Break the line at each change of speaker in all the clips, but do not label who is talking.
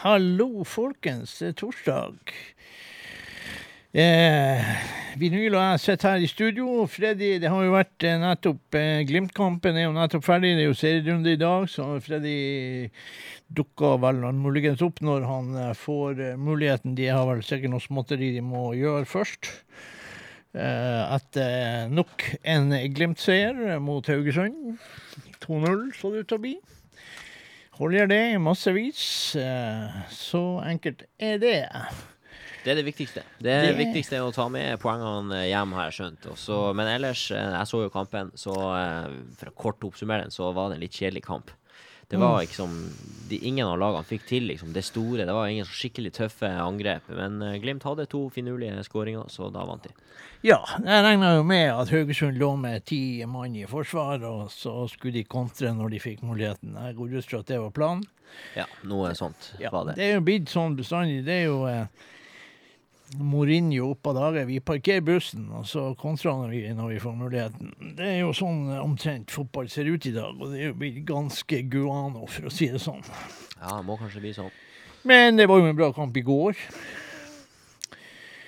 hallo folkens, det er torsdag. Eh, Vinyl og jeg sitter her i studio. Freddy, det har jo vært eh, nettopp eh, Glimt-kampen er jo nettopp ferdig. Det er jo serierunde i dag, så Freddy dukker vel muligens opp når han eh, får eh, muligheten. De har vel sikkert noe småtteri de må gjøre først. Eh, etter nok en Glimt-seier mot Haugesund. 2-0 så det ut til å bli. Holder det i massevis. eh, Så enkelt er det.
Det er det viktigste. Det,
Det-
viktigste er å ta med poengene hjem, har jeg skjønt. Også, men ellers, eh, jeg så jo kampen, så eh, for å kort oppsummere den, så var det en litt kjedelig kamp. Det var liksom de, Ingen av lagene fikk til liksom det store. Det var ingen så skikkelig tøffe angrep. Men eh, Glimt hadde to finurlige skåringer, så da vant de.
Ja, jeg regna jo med at Haugesund lå med ti mann i forsvar, og så skulle de kontre når de fikk muligheten. Jeg går ut fra at det var planen.
Ja, noe sånt
Ja,
var det.
det er jo blitt sånn bestandig. Det er jo eh, Mourinho opp av dage. Vi parkerer bussen, og så kontrer vi når vi får muligheten. Det er jo sånn eh, omtrent fotball ser ut i dag, og det er jo blitt ganske guano, for å si det sånn.
Ja, det må kanskje bli sånn.
Men det var jo en bra kamp i går.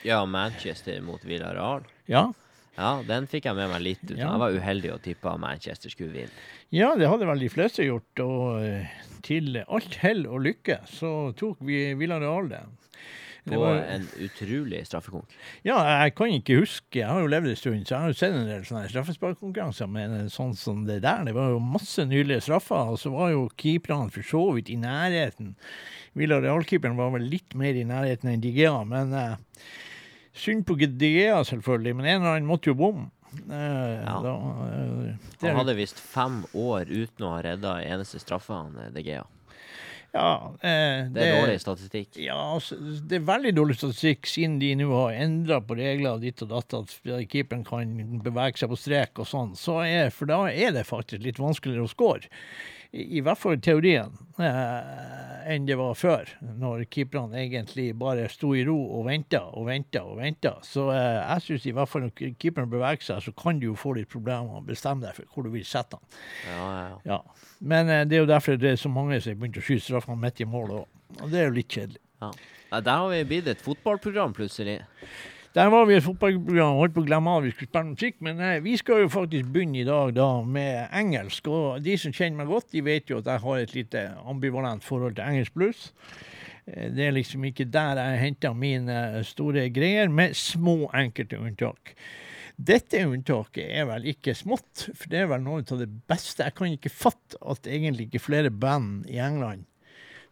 Ja, Manchester mot Villarreal.
Ja,
Ja, den fikk jeg med meg litt ut.
Ja.
Jeg var uheldig og tippa Manchester skulle vinne.
Ja, det hadde vel de fleste gjort, og eh, til alt hell og lykke så tok vi Villarreal det. Det
På
var-
en utrolig straffekonk.
Ja, jeg kan ikke huske, jeg har jo levd en stund, så jeg har jo sett en del sånne straffesparkkonkurranser, men sånn som det der, det var jo masse nydelige straffer, og så var jo keeperne for så vidt i nærheten. Villa realkeeperen var vel litt mer i nærheten enn Digea, men eh, synd på Digea selvfølgelig, men en eller annen måtte jo bomme. Eh,
Ja.
da, eh,
Han hadde visst fem år uten å ha redda eneste straffe, han eh, De Gea.
Ja, eh,
Det er dårlig statistikk.
Ja, altså, det er veldig dårlig statistikk siden de nå har endra på regler ditt og datt, at keeperen kan bevege seg på strek og sånn. Så for da er det faktisk litt vanskeligere å score. I, i hvert fall i teorien, eh, enn det var før, når keeperne egentlig bare sto i ro og venta og venta og venta. Så eh, jeg syns i hvert fall når keeperen beveger seg, så kan du jo få litt problemer med å bestemme deg for hvor du vil sette han.
Ja, ja, ja.
Men eh, det er jo derfor det er så mange som har begynt å skyte straffene midt i mål òg. Og det er jo litt kjedelig.
ja. Der har vi blitt et fotballprogram, plutselig.
Der var vi et fotballprogram, holdt på å glemme av vi skulle spille musikk, men nei, vi skal jo faktisk begynne i dag da med engelsk. Og de som kjenner meg godt, de vet jo at jeg har et lite ambivalent forhold til engelsk blues. Eh, Det er liksom ikke der jeg henter mine store greier, med små enkelte unntak. Dette unntaket er vel ikke smått, for det er vel noe av det beste. Jeg kan ikke fatte at egentlig ikke flere band i England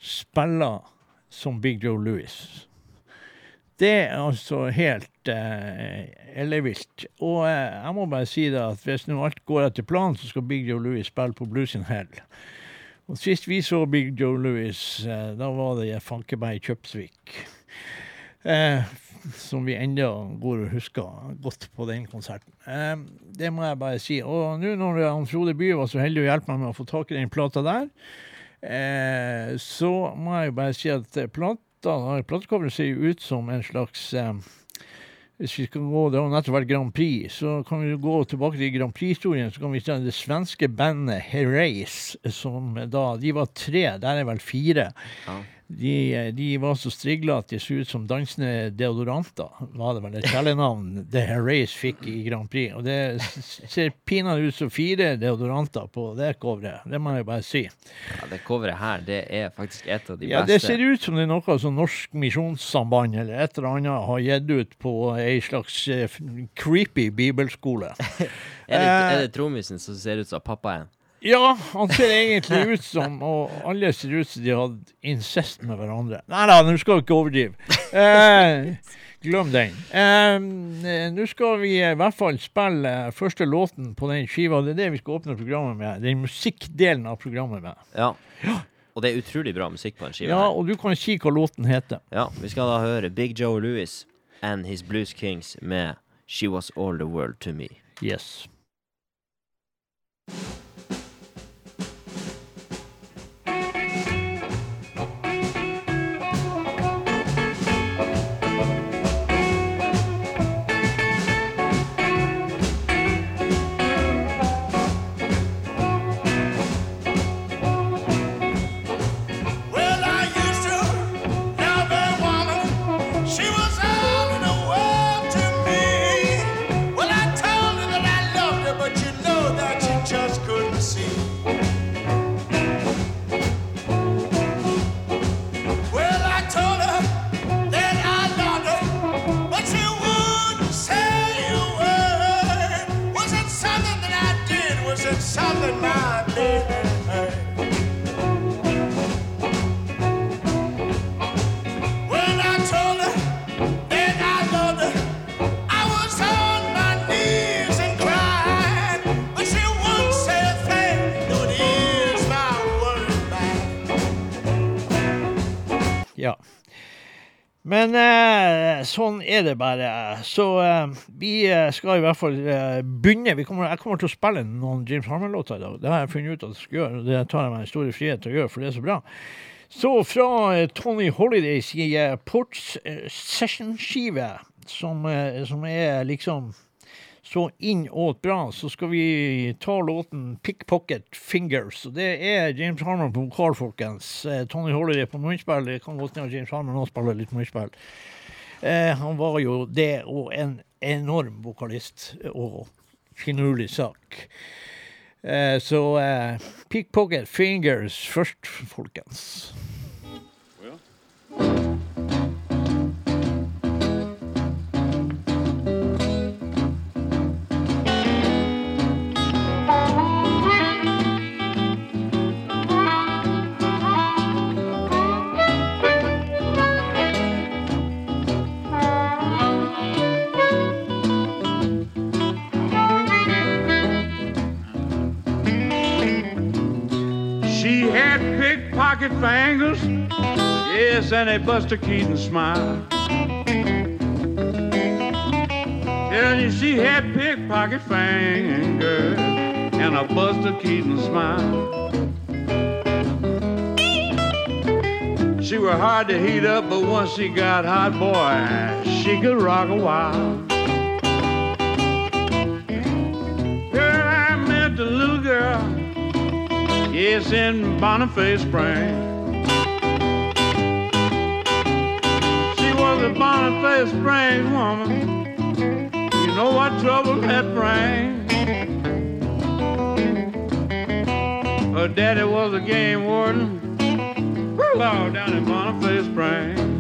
spiller som Big Joe Louis. Det er altså helt eh, ellevilt. Og eh, jeg må bare si det at hvis nå alt går etter planen, så skal Big Joe Louis spille på Blues in Hell. Og sist vi så Big Joe Louis, eh, da var det Fankeberg Kjøpsvik. Eh, som vi ennå går og husker godt på den konserten. Eh, det må jeg bare si. Og nå når han Frode Bye var så heldig å hjelpe meg med å få tak i den plata der, eh, så må jeg jo bare si at eh, plat, plata, platecoveret ser jo ut som en slags eh, hvis vi skal gå, Det har nettopp vært Grand Prix, så kan vi gå tilbake til Grand Prix-historien. Så kan vi se det svenske bandet Herace, som da De var tre, der er vel fire.
Ja.
De, eh, de var så strigla at de så ut som dansende deodoranter, var det vel et kjælenavn The Race fikk i Grand Prix. Og det ser pinadø ut som fire deodoranter på det coveret, det må jeg bare si.
Ja, det coveret her, det er faktisk et av de
Ja, Det ser ut som det er noe som Norsk Misjonssamband eller et eller annet har gitt ut på ei slags eh, creepy bibelskole.
Er det,
Eh,
er det trommisen som ser ut som pappaen?
Ja, han ser egentlig ut som Og alle ser ut som de hadde incest med hverandre. Nei da, nå skal vi ikke overdrive. Eh, glem den. Eh, nå skal vi i hvert fall spille første låten på den skiva. Det er det vi skal åpne programmet med. Den musikkdelen av programmet med.
Ja. Og det er utrolig bra musikk på den skiva.
Ja, og du kan si hva låten heter.
Ja, vi skal da høre Big Joe Louis and His Blues Kings med She Was All The World To Me.
Yes.
Well,
Men eh, sånn er det bare. Så eh, vi eh, skal i hvert fall eh, begynne. Kommer, jeg kommer til å spille noen James Harmon-låter i dag. Det har jeg funnet ut at jeg skal gjøre, og det tar jeg meg en stor frihet til å gjøre, for det er så bra. Så fra eh, Tony Holidays i eh, Ports Session-skive, som, som er liksom så inn åt bra, så skal vi ta låten 'Pickpocket Fingers'. Og det er James Harmon på vokal, folkens. Tony Holler er på munnspill. Det kan godt hende James Harmon også spiller litt munnspill. Eh, han var jo det, og en enorm vokalist, og finurlig sak. Eh, så eh, 'Pickpocket Fingers' først, folkens.
She pickpocket fingers, yes, and a Buster Keaton smile. Tell you she had pickpocket fingers and a Buster Keaton smile. She were hard to heat up, but once she got hot, boy, she could rock a while. Yes, in Boniface Spring. She was a Boniface Springs woman. You know what trouble that brings. Her daddy was a game warden. Woo, down in Boniface Springs.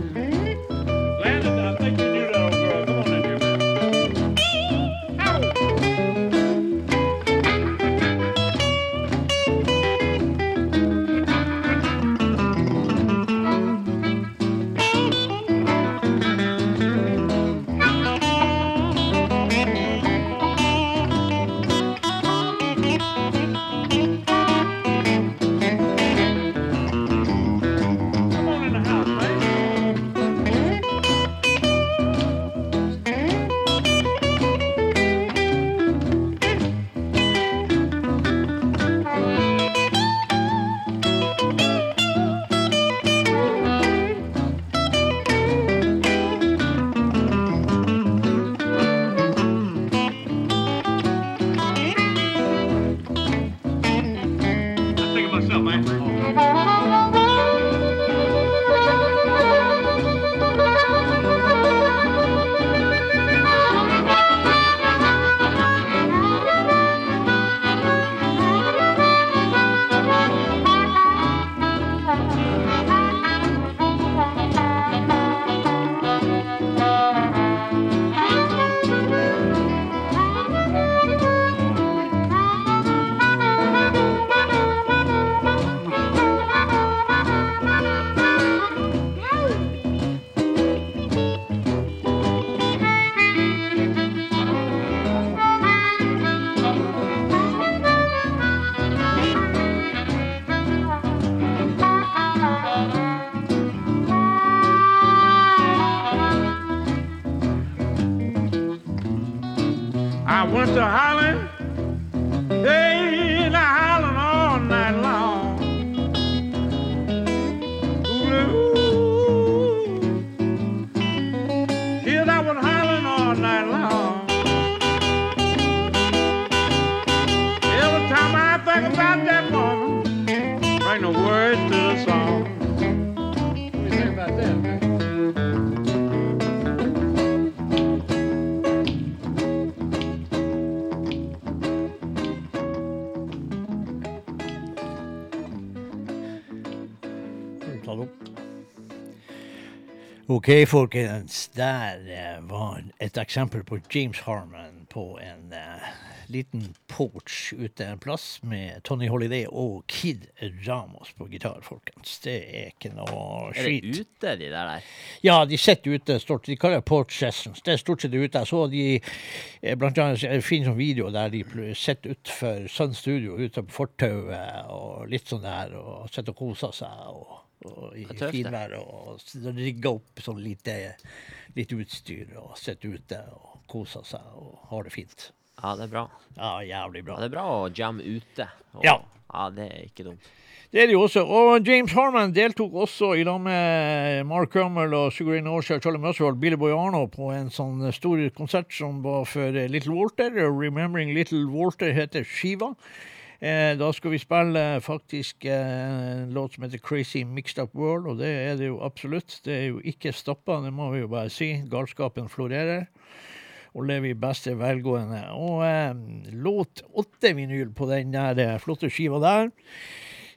OK, folkens. Der eh, var et eksempel på James Harmon på en uh, liten porch ute en plass med Tony Holiday og Kid Ramos på gitar, folkens. Det er ikke noe
Er det ute, de der der?
Ja, de sitter ute. Stort, de kaller det porch sessions. Det er stort sett ute. Jeg så de eh, blant annet jeg finner sånn video der de sitter utenfor Sun Studio ute på fortauet og litt sånn der, og sitter og koser seg. og og i finværet og, og rigga opp sånn lite, litt utstyr og sitte ute og koser seg og har det fint.
Ja, det er bra.
Ja, jævlig bra.
Ja, det er bra å jamme ute. Og,
Ja.
ja, det er ikke dumt.
Det er det jo også. Og James Harman deltok også i lag med Mark Hummel og Sugarine og Charlie Muswell, Billy Boy Arno på en sånn stor konsert som var for Little Walter. Remembering Little Walter heter skiva. Eh, da skal vi spille faktisk eh, en låt som heter Crazy Mixed Up World, og det er det jo absolutt. Det er jo ikke stoppa, det må vi jo bare si. Galskapen florerer. Og lever i beste velgående. Og eh, låt åtte vinyl på den der eh, flotte skiva der.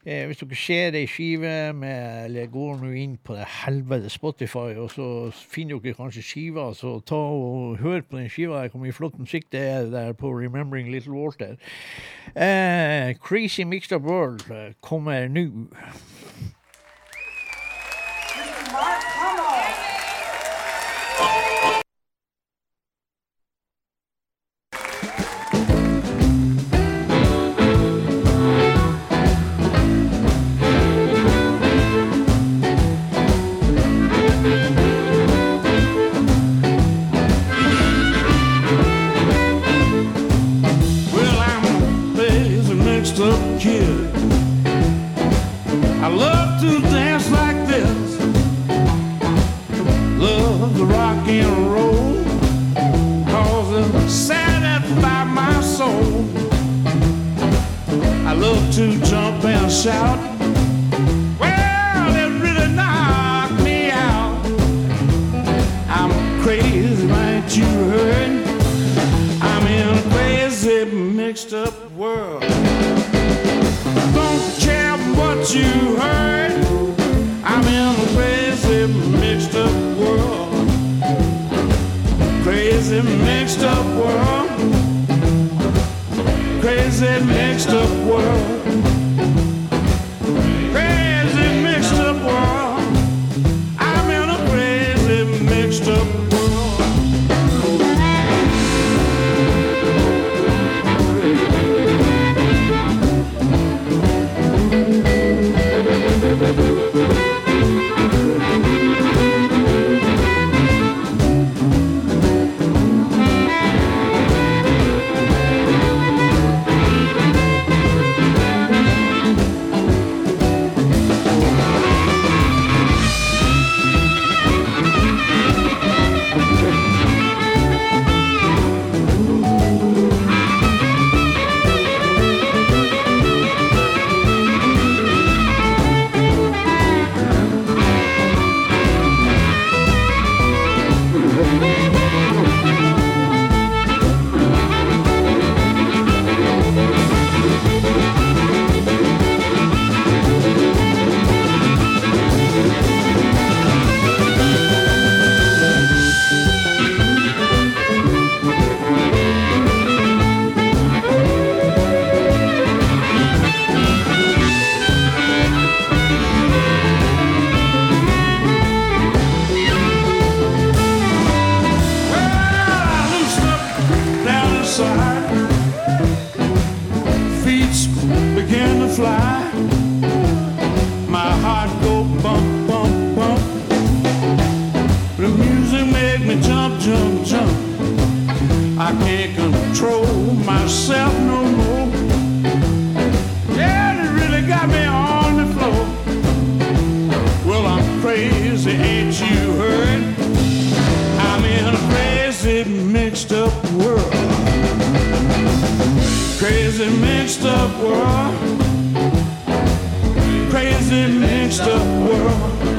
Eh, hvis dere ser ei skive med Eller går nå inn på det helvete Spotify, og så finner dere kanskje skiva, så ta og hør på den skiva. Hvor mye flott musikk det er der på Remembering Little Walter. Eh, Crazy Mixed Up World eh, kommer nå.
Mixed up world. Crazy, mixed up world. Crazy, mixed up world.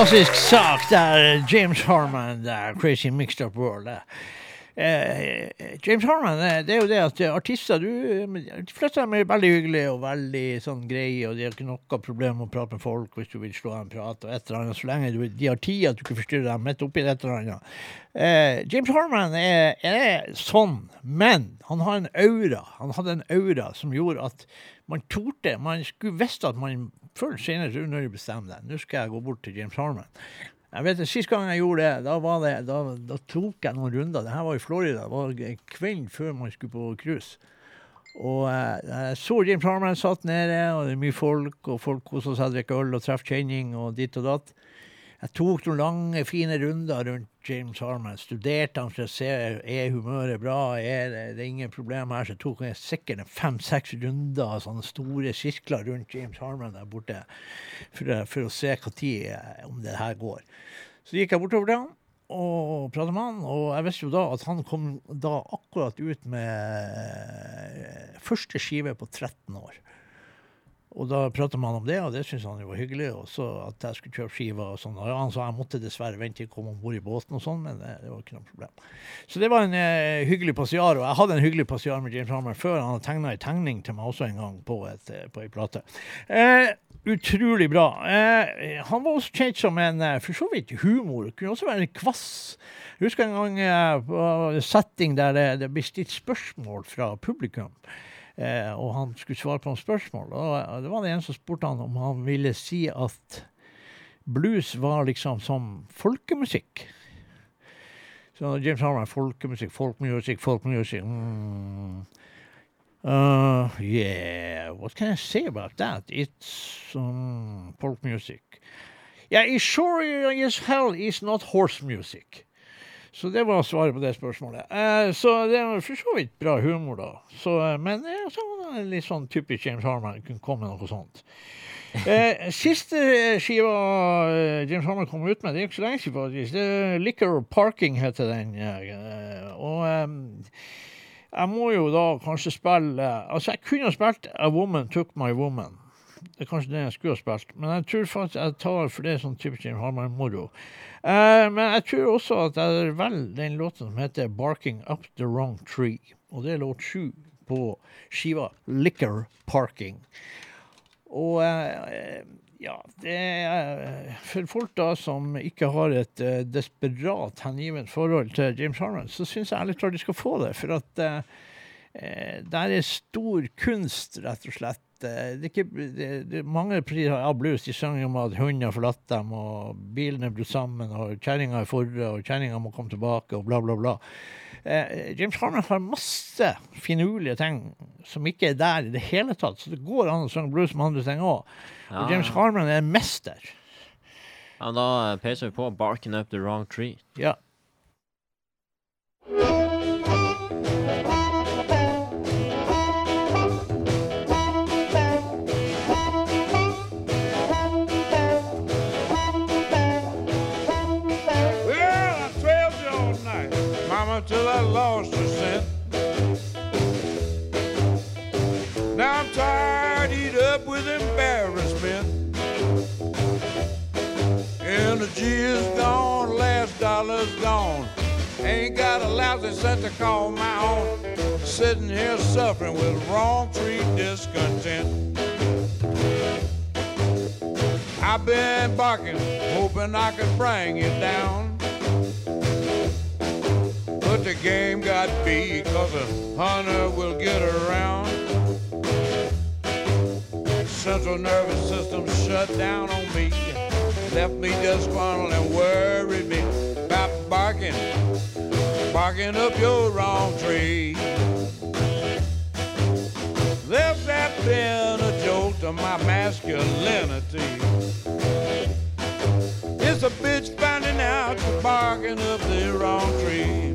Fantastisk sak der, James Harman, der, Crazy Mixed Up World. der. Eh, James Harman, eh, det er jo det at eh, artister du, eh, De fleste av dem er veldig hyggelige og veldig sånn greie, og de har ikke noe problem med å prate med folk hvis du vil slå en prat, og et eller annet, så lenge du, de har tid at du ikke forstyrrer dem midt oppi et eller annet. Eh, James Harman er, er sånn, men han har en aura. Han hadde en aura som gjorde at man torde Man skulle visst at man før eller senere når du bestemmer deg. Nå skal jeg gå bort til James Harman. Jeg vet, Sist gang jeg gjorde det, da, var det, da, da tok jeg noen runder. Det her var i Florida. Det var en kveld før man skulle på cruise. Og eh, jeg så James Harman satt nede, og det er mye folk, og folk koser seg, drikker øl og treffer kjenning og ditt og datt. Jeg tok noen lange, fine runder rundt James Harman. Studerte han for å se er humøret bra, er det, det er ingen problem her. Så tok jeg sikkert fem-seks runder av sånne store sirkler rundt James Harman der borte for, for å se hva tid, eh, om det her går. Så gikk jeg bortover til han og pratet med han, og jeg visste jo da at han kom da akkurat ut med eh, første skive på 13 år. Og da pratet man om det, og det syntes han jo var hyggelig. Og så at jeg skulle kjøpe skiver og sånn. Og han sa jeg måtte dessverre vente til jeg kom om bord i båten og sånn, men det, det var ikke noe problem. Så det var en eh, hyggelig passiar, og jeg hadde en hyggelig passiar med James Harmer før. Han hadde tegna ei tegning til meg også en gang på, et, eh, på ei plate. Eh, utrolig bra. Eh, han var også kjent som en eh, for så vidt humor. Kunne også være en kvass. Jeg husker en gang eh, på setting der det, det ble stilt spørsmål fra publikum. Eh, og han skulle svare på noen spørsmål. Og eh, det var det en som spurte han om han ville si at blues var liksom som folkemusikk. Så James Harman, folkemusikk, folkemusikk, folkemusikk mm. Uh, yeah, what can I say about that? It's um, folk. Yeah, it sure as hell is not horse music. Så det var svaret på det spørsmålet. Eh, så det er for så vidt bra humor, da. Så, eh, men eh, så var det litt sånn typisk James Harman kunne komme med noe sånt. Eh, siste skiva eh, James Harman kom ut med, det er ikke så lenge siden, faktisk. Det er Liquor Parking heter den. eh, og eh, jeg må jo da kanskje spille Altså, jeg kunne ha spilt A Woman Took My Woman. Det er kanskje det jeg skulle ha spilt, men jeg tror faktisk jeg tar for det er sånn typisk James Harman-moro. Eh, men jeg tror også at jeg velger den låten som heter 'Barking Up The Wrong Tree'. Og det er låt sju på skiva 'Liquor Parking'. Og eh, ja, det er For folk da som ikke har et eh, desperat hengivent forhold til James Harman, så syns jeg ærlig talt de skal få det. For at eh, der er stor kunst, rett og slett. Eh, Det ikke, det, det, mange priser av blues de synger om at hunden har forlatt dem, og bilen er brutt sammen, og kjerringa er forre, og kjerringa må komme tilbake, og bla, bla, bla. Eh, James Harman har masse finurlige ting som ikke er der i det hele tatt, så det går an å synge blues med andre ting òg.
Ja,
Og James
Harmon
Harman er en mester.
Ja, da peiser vi på 'Barking Up The Wrong Tree'.
Ja.
Mama, till I lost your scent. Now I'm tired, eat up with embarrassment. The is gone, last dollar's gone. Ain't got a lousy cent to call my own. Sitting here suffering with wrong tree discontent. I've been barking, hoping I could bring you down. But the game got beat, cause a hunter will get around. Central nervous system shut down on me. Left me disgruntled and worried me about barking, barking up your wrong tree. There's that been a jolt to my masculinity. It's a bitch finding out you're barking up the wrong tree.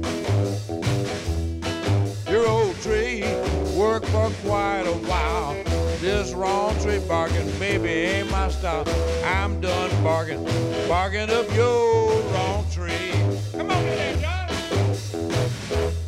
Tree worked for quite a while. This wrong tree barking, baby, ain't my style. I'm done barking, barking up your wrong tree. Come on, John.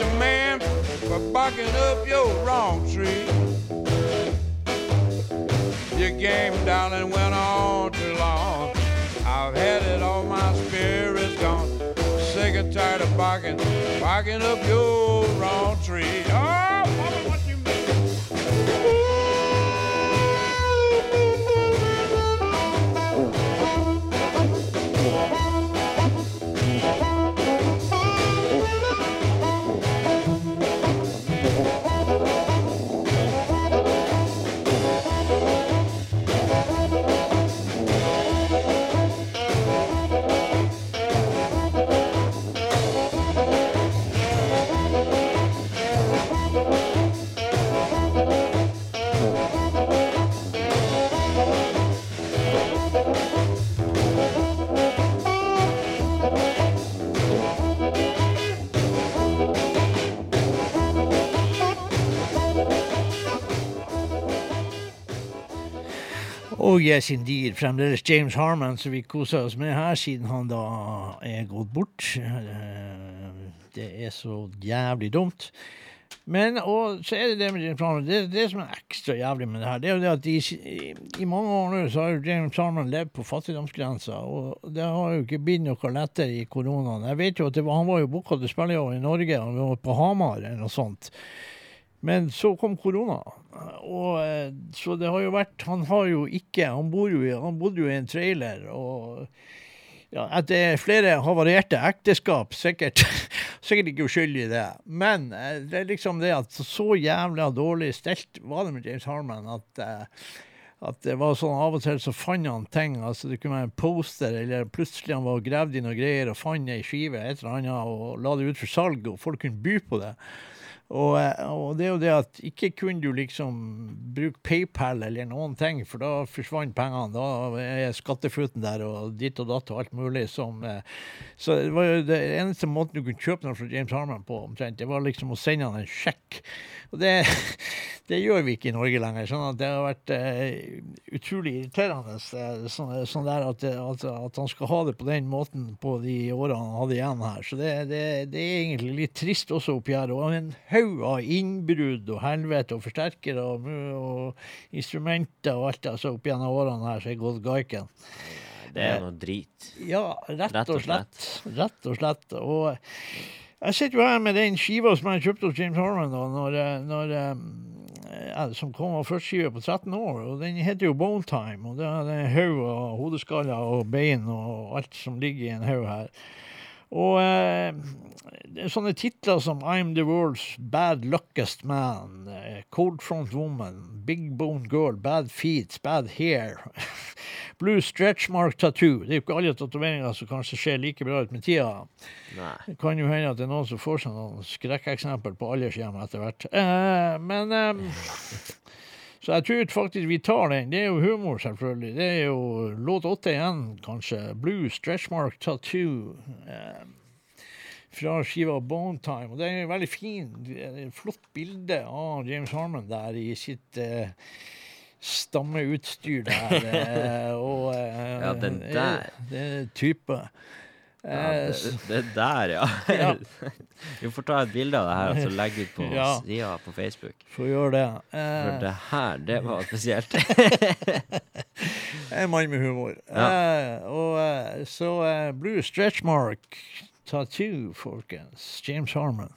The man for barking up your wrong tree. Your game, darling, went on too long. I've had it all, my spirit's gone. Sick and tired of barking, barking up your wrong tree. Oh, woman, what you mean?
Oh yes, indeed. Fremdeles James Harman, som vi koser oss med her, siden han da er gått bort. Eh, Det er så jævlig dumt. Men og så er det det med James Harman. Det, det som er ekstra jævlig med det her, det er jo det at i, i, mange år nå så har James Harman levd på fattigdomsgrensa, og det har jo ikke blitt noe lettere i koronaen. Jeg vet jo at var, han var jo booka til spillejobb i Norge, han var på Hamar eller noe sånt. Men så kom korona, og eh, så det har jo vært Han har jo ikke Han jo han bodde jo i en trailer, og ja, etter flere havarierte ekteskap, sikkert, sikkert ikke uskyldig i det. Men eh, det er liksom det at så jævla dårlig stelt var det med James Harman at eh, at det var sånn Av og til så fant han ting. altså Det kunne være en poster, eller plutselig han var gravd i noe greier og fant ei skive et eller annet, og la det ut for salg, og folk kunne by på det. Og, og det er jo det at ikke kunne du liksom bruke PayPal eller noen ting, for da forsvant pengene. Da er skattefuten der og ditt og datt og alt mulig som eh, Så det var jo det eneste måten du kunne kjøpe noe fra James Harman på, omtrent, det var liksom å sende han en sjekk. Og det, det gjør vi ikke i Norge lenger. sånn at det har vært uh, utrolig irriterende eh, sånn, sånn der at, at, at han skal ha det på den måten på de årene han hadde igjen her. Så det, det, det er egentlig litt trist også oppi her. Og en haug av innbrudd og helvete og forsterkere og, og instrumenter og alt altså opp gjennom årene her som er gått gaiken.
Det er noe drit.
Ja, rett,
Rett
og slett. Rett og slett. Og jeg sitter jo her med den skiva som jeg kjøpte hos James Harman, da, når, når, eh, ja, som kom av førsteskive på 13 år. Og den heter jo Bone Time. Og det er en haug av hodeskaller og bein og alt som ligger i en haug her. Og eh, sånne titler som I'm the world's bad luckiest man, eh, Cold front woman, Big bone girl, Bad feet, Bad hair, Blue stretch mark tattoo. Det er jo ikke alle tatoveringer som kanskje ser like bra ut med tida.
Nei.
Det kan jo hende at det er noen som får seg noen skrekkeksempel på aldershjem etter hvert. Eh, men eh, Så jeg tror faktisk vi tar den. Det er jo humor, selvfølgelig. Det er jo låt åtte igjen, kanskje. Blue stretch mark tattoo. Eh, fra skiva Bone Time. Og det er en veldig fin, eh, flott bilde av James Harmon der i sitt eh, stammeutstyr der. Eh, og eh,
Ja, den der.
Det er type.
Ja,
Eh,
det, det der, ja.
Ja.
Vi får ta et bilde av det her og så legge ut på
Ja.
sida på Facebook.
Får gjøre det.
For
Eh,
det her, det var spesielt.
en mann med humor. Eh, og eh, så eh, Blue Stretch Mark Tattoo, folkens. James Harmon.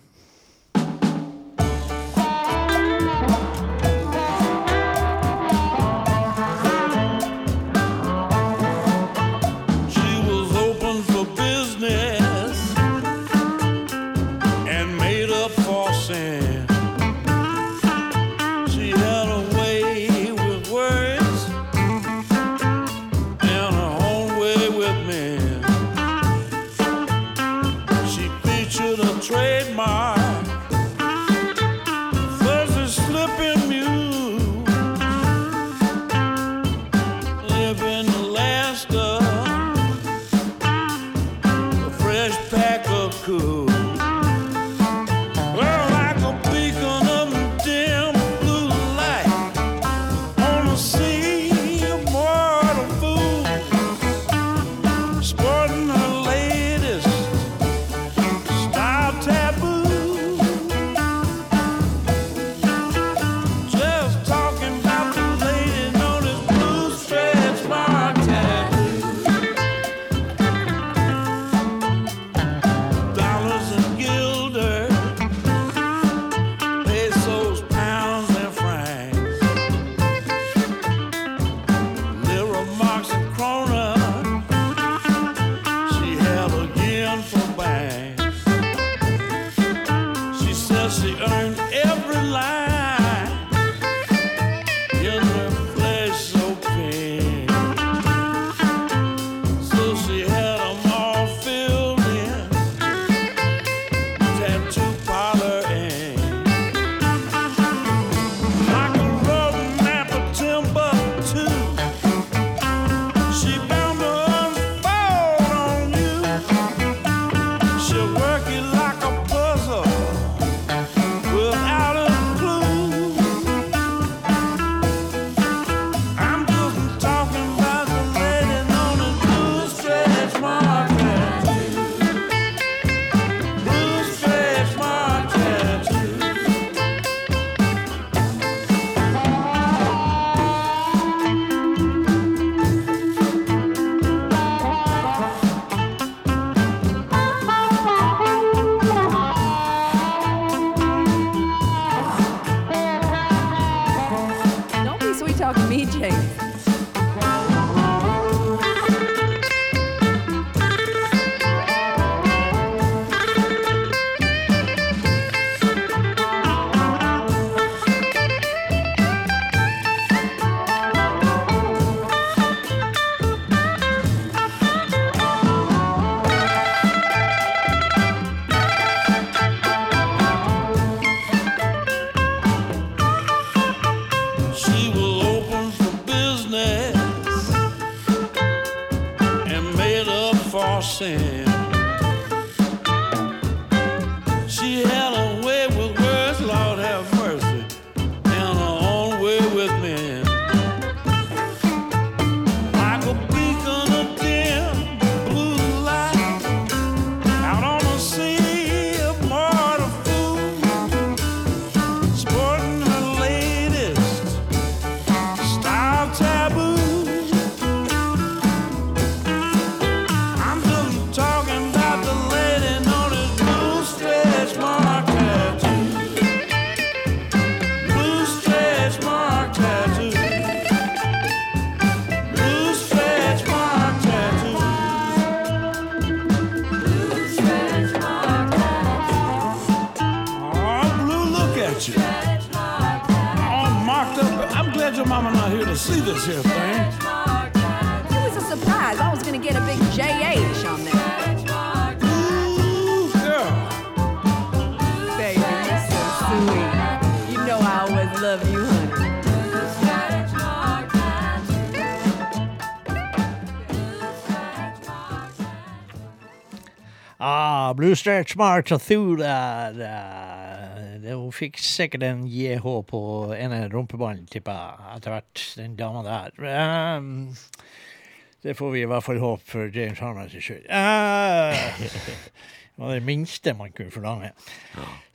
Sin. Stretch
March og Through der. eh, Hun fikk sikkert en JH på ene rumpeballen, tipper jeg, etter hvert, den dama der. Ehm, det får vi i hvert fall håpe for James Harmers skyld. Eh, det var det minste man kunne forlange.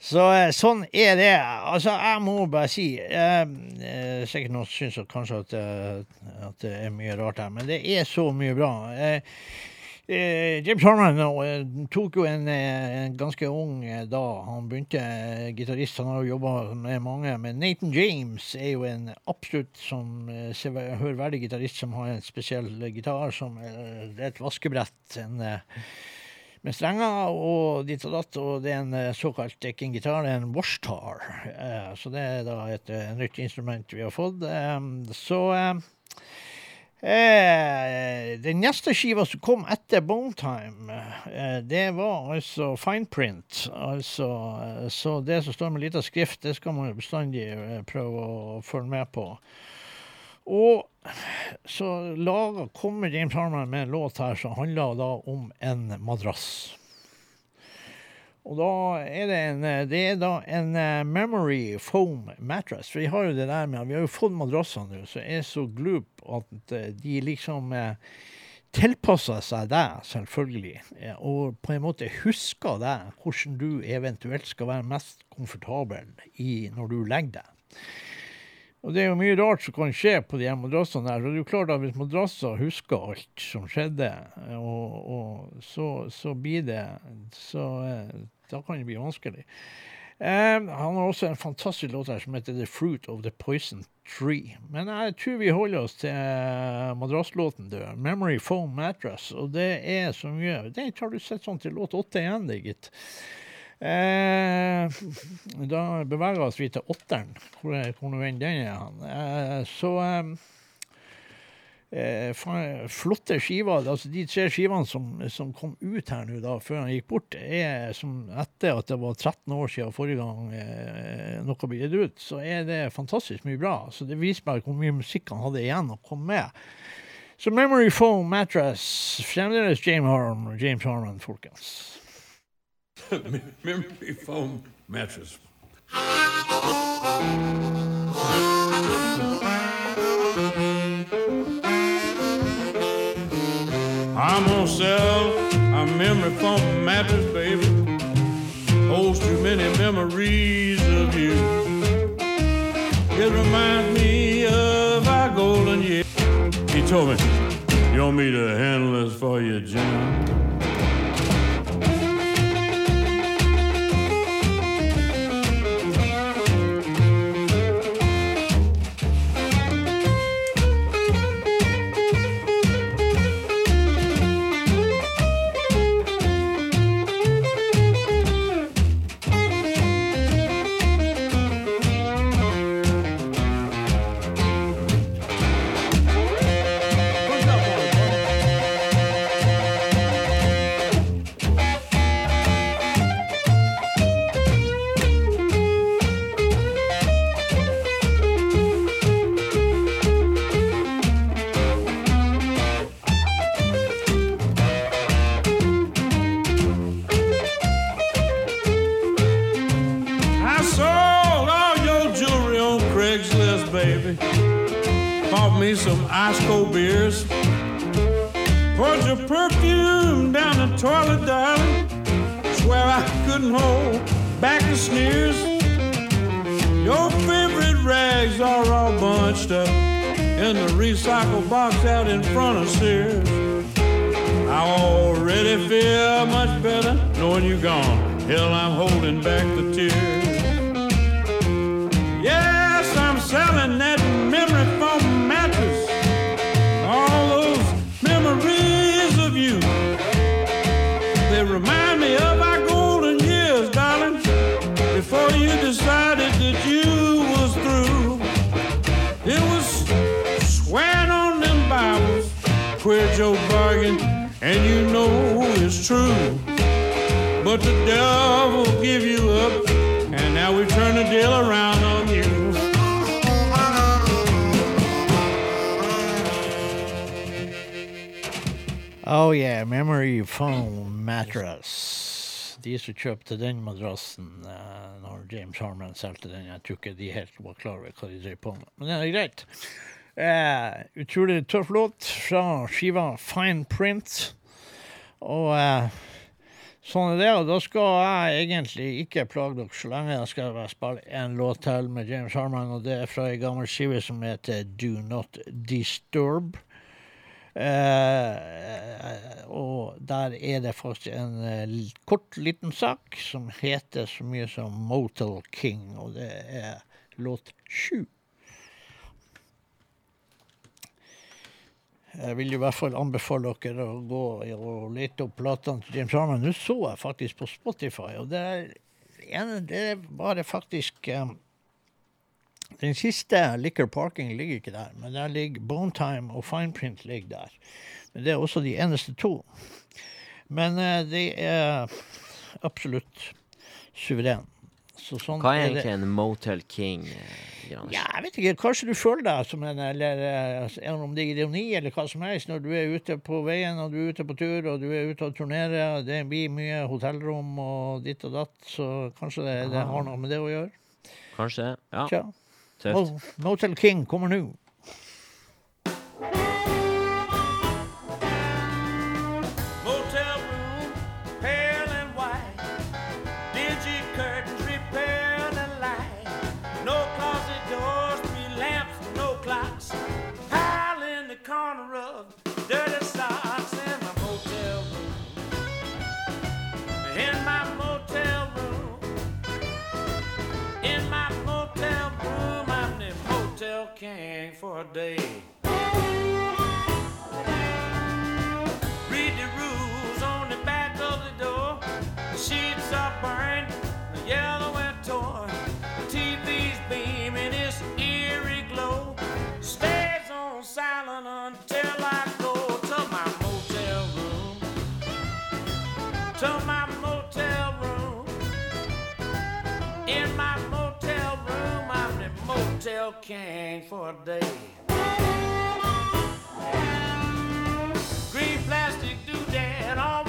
Så eh, sånn er det. Altså, jeg må bare si eh, eh, Sikkert noen syns kanskje at, eh, at det er mye rart her, men det er så mye bra. Eh, Eh, James Harman eh, tok jo en, eh, en ganske ung da han begynte gitarist. Han har jo jobba med mange, men Nathan James er jo en absolutt som hører hørverdig gitarist som har en spesiell gitar som er et vaskebrett. En, med strenger og ditt og datt, og det er en såkalt ikke en gitar, det er en washtar. Så det er da et nytt instrument vi har fått. Så eh, den neste skiva som kom etter Bone eh, det var altså Fine Print. Altså, eh, så det som står med lita skrift, det skal man jo bestandig eh, prøve å følge med på. Og så laga, kommer James Harman med en låt her som handler da om en madrass. Og da er det en, eh, det er da en eh, memory foam mattress. For vi har jo det der med at vi har jo fått madrasser nå som er så glup at eh, de liksom tilpasser seg deg, selvfølgelig. Og på en måte husker deg hvordan du eventuelt skal være mest komfortabel i når du legger deg. Og det er jo mye rart som kan skje på de her madrassene der. Og det er jo klart at hvis madrasser husker alt som skjedde, og, og så, så blir det Så da kan det bli vanskelig. Um, han har også en fantastisk låt her som heter The Fruit of the Poison Tree. Men jeg tror vi holder oss til eh, madrasslåten, du. Memory Foam Mattress. Og det er så mye Det har du sett sånn til låt åtte igjen, det, gitt. Eh, da beveger vi oss til åtteren, hvor, hvor nå enn den er. han. Eh, så eh, eh, flotte skiver. Altså de tre skivene som, som kom ut her nå da, før han gikk bort, er som etter at det var 13 år siden forrige gang eh, noe ble gitt ut, så er det fantastisk mye bra. Så det viser bare hvor mye musikk han hadde igjen å komme med. Så Memory Foam Mattress, fremdeles James Harman, James Harman folkens.
Memory foam mattress. I'm gonna sell a memory foam mattress, baby. Holds too many memories of you. It reminds me of our golden years. He told me, You want me to handle this for you, Jim? Hold back the sneers. Your favorite rags are all bunched up in the recycle box out in front of Sears. I already feel much better knowing you're gone. Hell, I'm holding back the tears. And you know it's true. But the devil give you up, and now we turn the deal around on you.
Oh yeah, memory foam mattress. De som kjøpte den madrassen eh, når James Harman solgte den, jeg tror ikke de helt var klar over hva de drev på med. Men det er greit. Eh, utrolig tøff låt fra skiva Fine Print. Og eh, sånn er det. Og da skal jeg egentlig ikke plage dere så lenge. Jeg skal bare spille en låt til med James Harman, og det er fra ei gammel skive som heter Do Not Disturb. Eh, og der er det faktisk en eh, kort, liten sak som heter så mye som Motel King, og det er låt sju. Jeg vil i hvert fall anbefale dere å gå og lete opp platene til James Harman. Nå så jeg faktisk på Spotify, og det er, det var bare faktisk um, den siste, Liquor Parking, ligger ikke der, men der ligger Bone Time og Fineprint ligger der. Men det er også de eneste to. Men uh, de er absolutt suveren. Så sånn
Hva er egentlig en Motel King? eh,
Ja, jeg vet ikke. Kanskje du føler deg som en eller eller om det er ironi eller hva som helst, når du er ute på veien og du er ute på tur og du er ute og turnerer. Det blir mye hotellrom og ditt og datt, så kanskje det, det har noe med det å gjøre.
Kanskje? Ja, tøft.
Motel King kommer nå.
For a day. Motel king for a day. green plastic doodad on my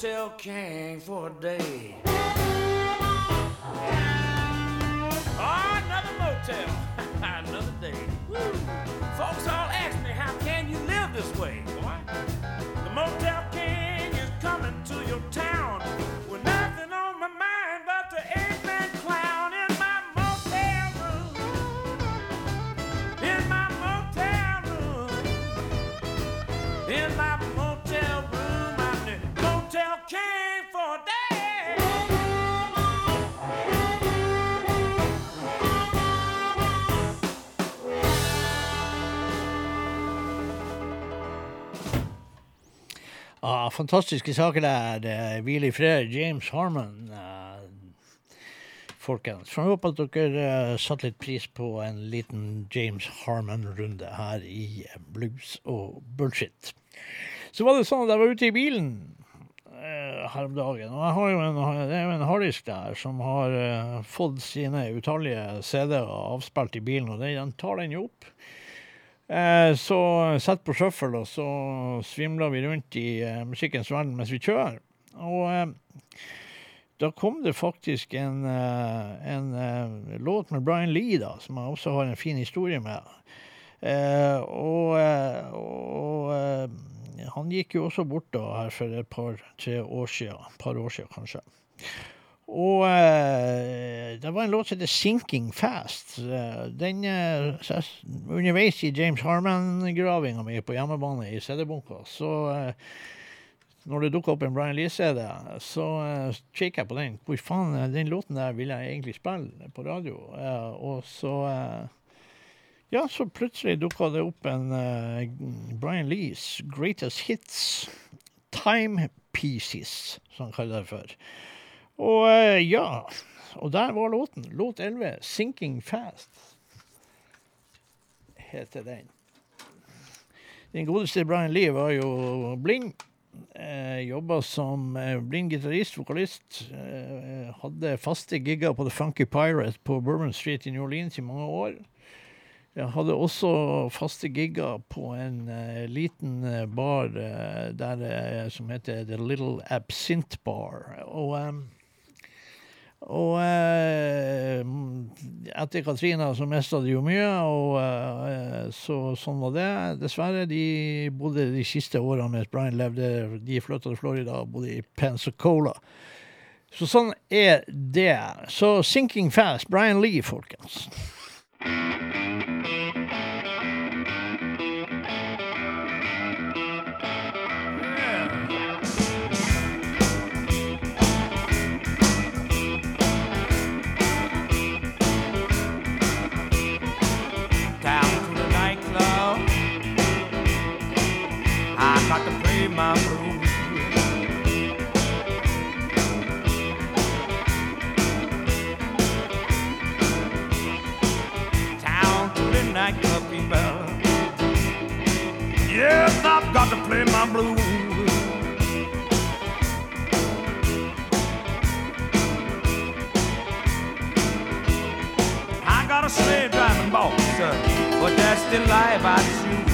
the motel king for a day. Oh, another motel. another day. Woo. Folks all ask me, how can you live this way, boy?
Ah, fantastiske saker der. Hvil i fred, James Harman. eh, folkens. Jeg håper at dere eh, satte litt pris på en liten James Harman-runde her i eh, Blues og bullshit. Så var det sånn at jeg var ute i bilen eh, her om dagen, og jeg har jo en, det er jo en harddisk der som har fått sine utallige CD-er avspilt i bilen, og den tar den jo opp. Eh, så sett på shuffle, og så svimler vi rundt i eh, musikkens verden mens vi kjører. Og eh, da kom det faktisk en, en låt med Brian Lee, da, som jeg også har en fin historie med. Og og han gikk jo også bort da her for et par-tre år siden. Par år siden, kanskje. Og uh, det var en låt som heter 'Sinking Fast'. Uh, Den uh, Underveis i James Harman-gravinga mi på hjemmebane i CD-bunka, så når det dukka opp en Brian Lee-CD, så uh, kikker jeg på den. Hvor faen, den låten der vil jeg egentlig spille på radio. Og så Ja, så plutselig dukka det opp en Brian Lees Greatest Hits. Time Pieces, som han kaller det for. Og eh, ja, og der var låten. Låt 11, 'Sinking Fast', heter den. Den godeste Brian Lee var jo blind. Eh, Jobba som eh, blind gitarist, vokalist. Eh, hadde faste gigger på The Funky Pirate på Bourbon Street i New Orleans i mange år. Jeg hadde også faste gigger på en eh, liten eh, bar der, som heter The Little Absinthe Bar. Og em, og eh, etter Katrina så mista de jo mye, og eh, så sånn var det. Dessverre. De bodde de siste årene mens Brian levde. De flytta til Florida og bodde i Pensacola. Så sånn er det. Så 'Sinking Fast', Brian Lee, folkens.
My blues. Down to the nightclub, people. Yes, I've got to play my blues. I got a sled driving boss, uh, but that's the life I choose.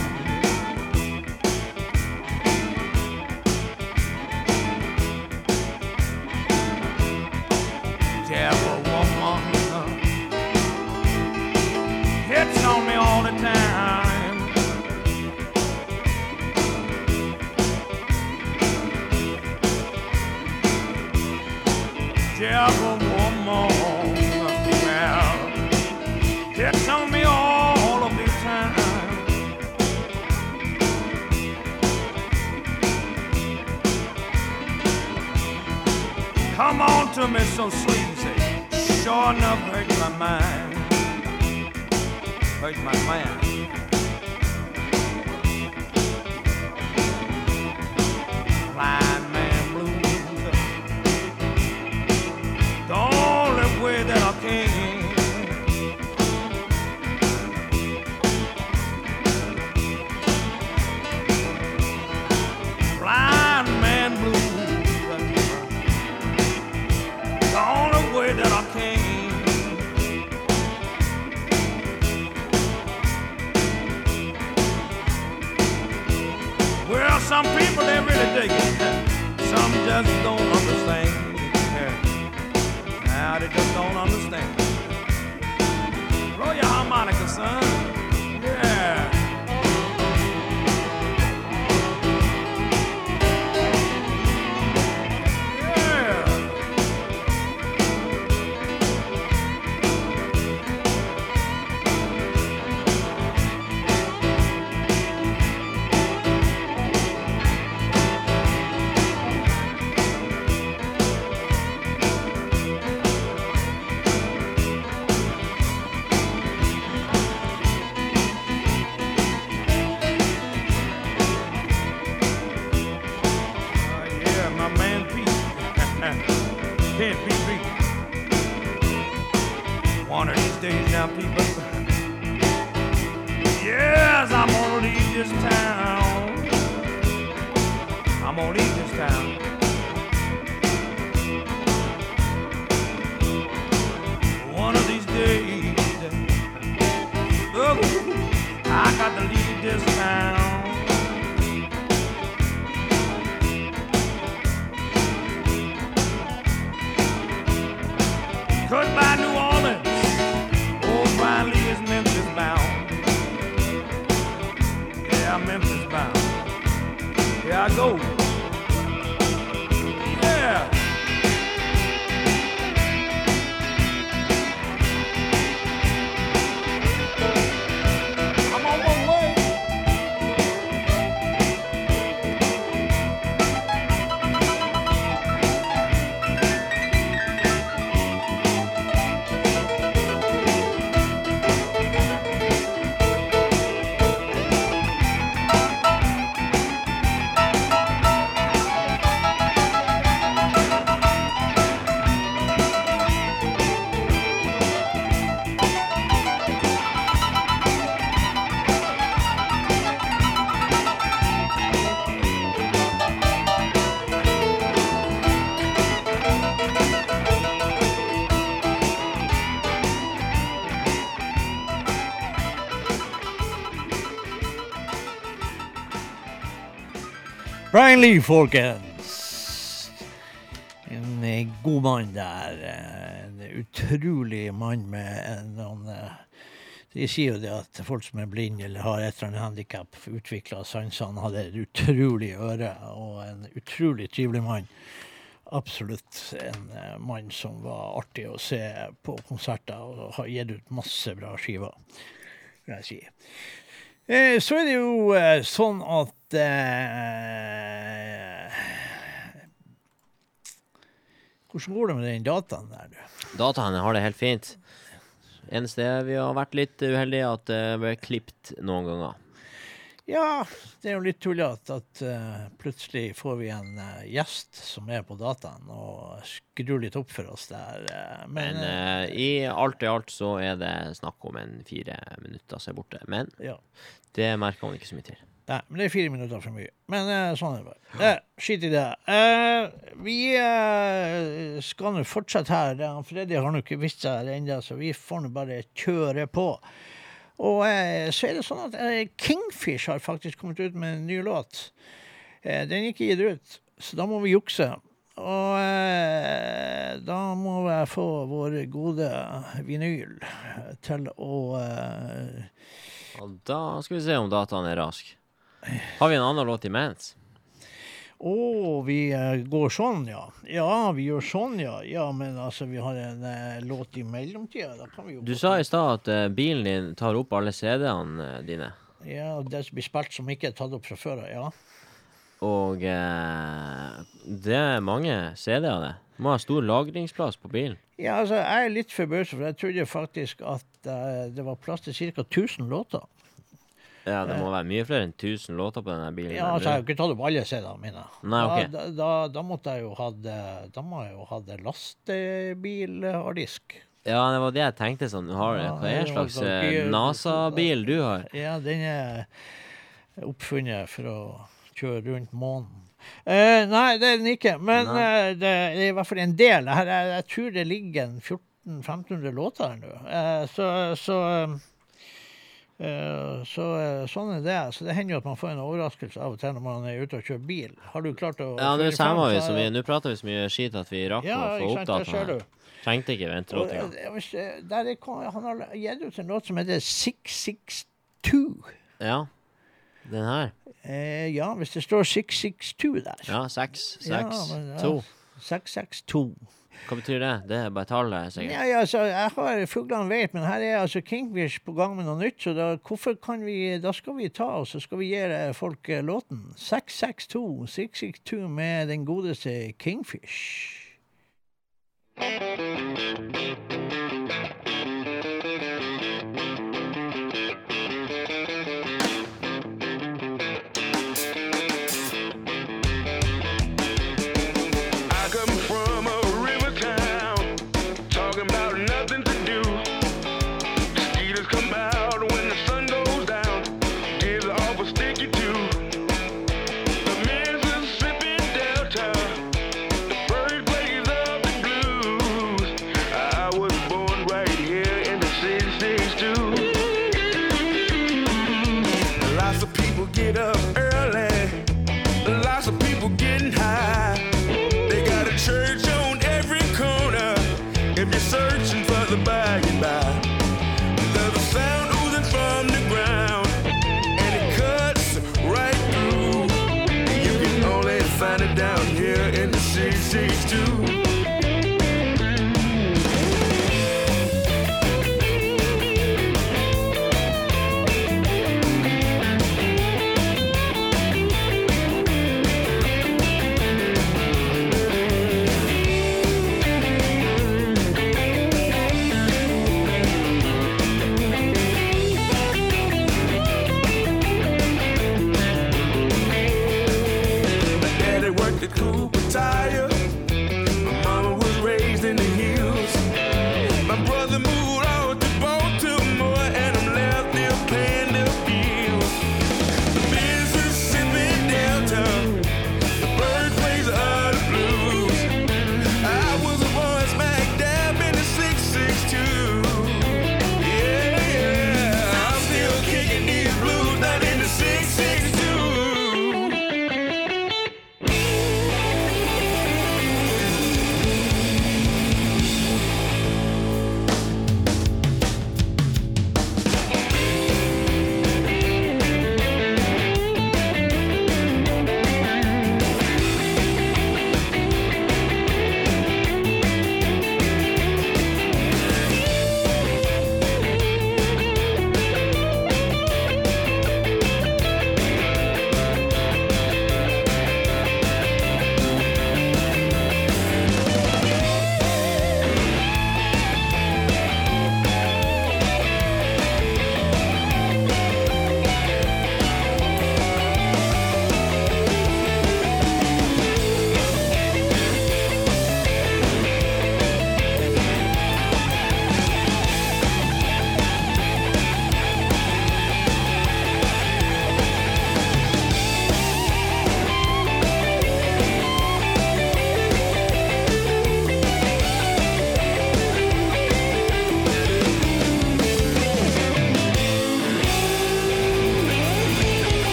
Devil woman, well, hits on me all of the time. Come on to me so sleazy, sure enough hurt my mind, hurt my mind.
Lee, folkens. En eh, god mann der. eh, En utrolig mann med noen eh, De sier jo det at folk som er blinde eller har et eller annet handikap, utvikler sansene, hadde et utrolig øre og en utrolig trivelig mann. Absolutt en mann som var artig å se på konserter og har gitt ut masse bra skiver, vil jeg si. Så er det jo sånn at Hvordan går det med den dataen der, du?
Dataene har det helt fint. Eneste vi har vært litt uheldige, at det ble klippet noen ganger.
Ja, det er jo litt tullete at uh, plutselig får vi en uh, gjest som er på dataen og skrur litt opp for oss der. Uh, men
Men
eh,
eh, i alt i alt så er det snakk om en fire minutter som er borte. Men
ja.
det merker man ikke så mye til.
Nei, men det er fire minutter for mye. Men eh, sånn er det bare. Eh, Skit i det. Eh, vi eh, skal nå fortsette her. Freddy har nå ikke visst seg ennå, så vi får nå bare kjøre på. Og eh, så er det sånn at eh, Kingfish har faktisk kommet ut med en ny låt. Den er ikke gitt ut, så da må vi jukse. Og da må jeg få vår gode vinyl til å
Og da skal vi se om dataen er rask. Har vi en annen låt imens?
Å, vi eh, går sånn, ja. Ja, vi gjør sånn, ja. Ja, men altså, vi har en uh, låt i mellomtida.
Du sa i stad at uh, bilen din tar opp alle CD-ene uh, dine.
Ja, det blir spilt som ikke er tatt opp fra før av, ja.
Og det er mange CD-er, det. Må ha stor lagringsplass på bilen.
Ja, altså, jeg er litt forbauset, for jeg trodde faktisk at det var plass til ca. 1000 låter.
Ja, det må være mye flere enn 1000 låter på denne bilen.
Ja, altså, jeg har ikke tatt opp alle CD-ene mine.
Nei, ok.
da, da, da, da måtte jeg jo Da jeg jo hatt lastebil-harddisk.
Ja, det var det jeg tenkte sånn. Har, hva er slags
var
eh, NASA-bil du har?
Ja, den er oppfunnet for å kjøre rundt månen. Eh, nei, det er den ikke. Men eh, det er i hvert fall en del. Jeg, jeg, jeg tror det ligger en 1400-1500 låter her nå. Eh, så så, eh, så eh, sånn er det. Så det hender jo at man får en overraskelse av og til når man er ute og kjører bil. Har du klart å
Ja, nå
føre
vi
så-
mye. Nå prater vi så mye skit at vi rakk
Ja,
å få opptatt
du.
Trengte ikke vente
Og,
låt engang.
eh, eh, han har gitt ut en låt som heter 662.
Ja. Den her.
Eh, ja, hvis det står 662 der.
Ja, seks,
Ja,
seks,
men, ja.
to.
662.
Hva betyr det? Det er bare tallet, sikkert.
Nei, altså, jeg har Fuglene vet, men her er altså Kingfish på gang med noe nytt, så da, hvorfor kan vi Da skal vi ta oss, så skal vi gi folk eh, låten. 662, 662 med den godeste Kingfish.
662.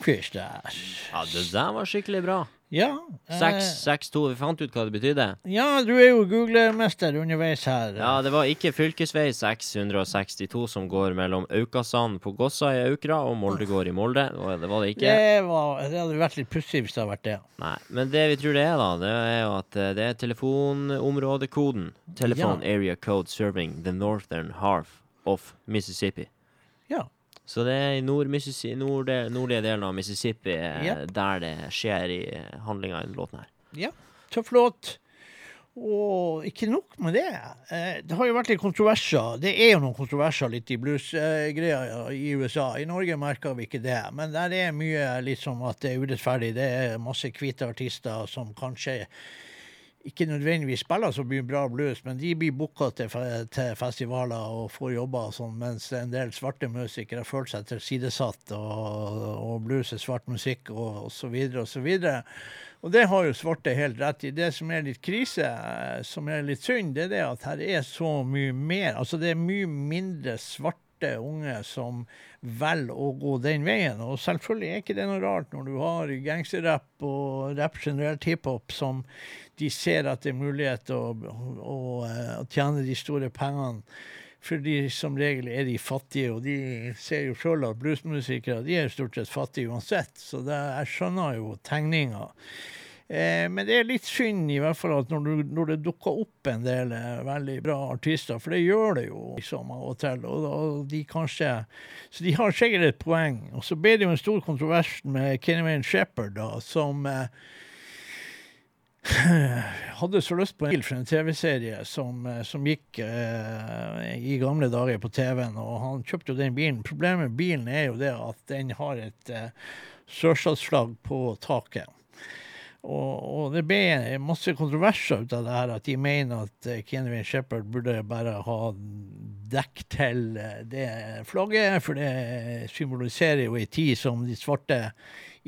Der.
Ja, det der var skikkelig bra.
Ja. eh,
6-6-2. Vi fant ut hva det betydde.
ja, du er jo googlemester underveis her.
Ja, det var ikke fylkesvei 662 som går mellom Aukasand på Gossa i Aukra og Moldegård i Molde. Det var- Det ikke.
Det, var, det hadde vært litt pussig hvis det hadde vært det.
Nei, men det vi tror det er, da, det er jo at eh, det er telefonområdekoden. Telephone
Ja.
area code serving the northern half of Mississippi.
Ja.
Så det er i nord nord, nordlige delen av Mississippi eh,
Yep.
der det skjer i handlinga i denne låten her.
Ja, tøff låt. Og ikke nok med det. Eh, Det har jo vært litt kontroverser. Det er jo noen kontroverser litt i bluesgreia i USA. I Norge merker vi ikke det. Men der er mye litt som at det er urettferdig. Det er masse hvite artister som kanskje ikke nødvendigvis spiller så mye bra blues, men de blir booka til, til festivaler og får jobber og sånn, mens en del svarte musikere føler seg tilsidesatt, og, og blues er svart musikk, og, og så videre og så videre. Og det har jo svarte helt rett i. Det som er litt krise, eh, som er litt synd, det er det at her er så mye mer. Altså det er mye mindre svarte unge som velger å gå den veien. Og selvfølgelig er ikke det noe rart når du har gangsterrapp og rapp generelt hiphop som de ser at det er mulighet å, å, å tjene de store pengene. For de som regel er de fattige, og de ser jo sjøl at bluesmusikere de er stort sett fattige uansett. Så det, jeg skjønner jo tegninga. Eh, men det er litt synd i hvert fall at når, du, når det dukker opp en del eh, veldig bra artister, for det gjør det jo liksom av og til, og, og de kanskje Så de har sikkert et poeng. Og så ble det jo en stor kontrovers med Kenny Shepherd, da, som eh, hadde så lyst på en bil fra en TV-serie som, som gikk eh, i gamle dager på TV-en, og han kjøpte jo den bilen. Problemet med bilen er jo det at den har et eh, sørstatsflagg på taket. Og, og det ble masse kontroverser ut av det her, at de mener at Kenvin Kenny Shepherd burde bare ha dekk til eh, det flagget, for det symboliserer jo ei tid som de svarte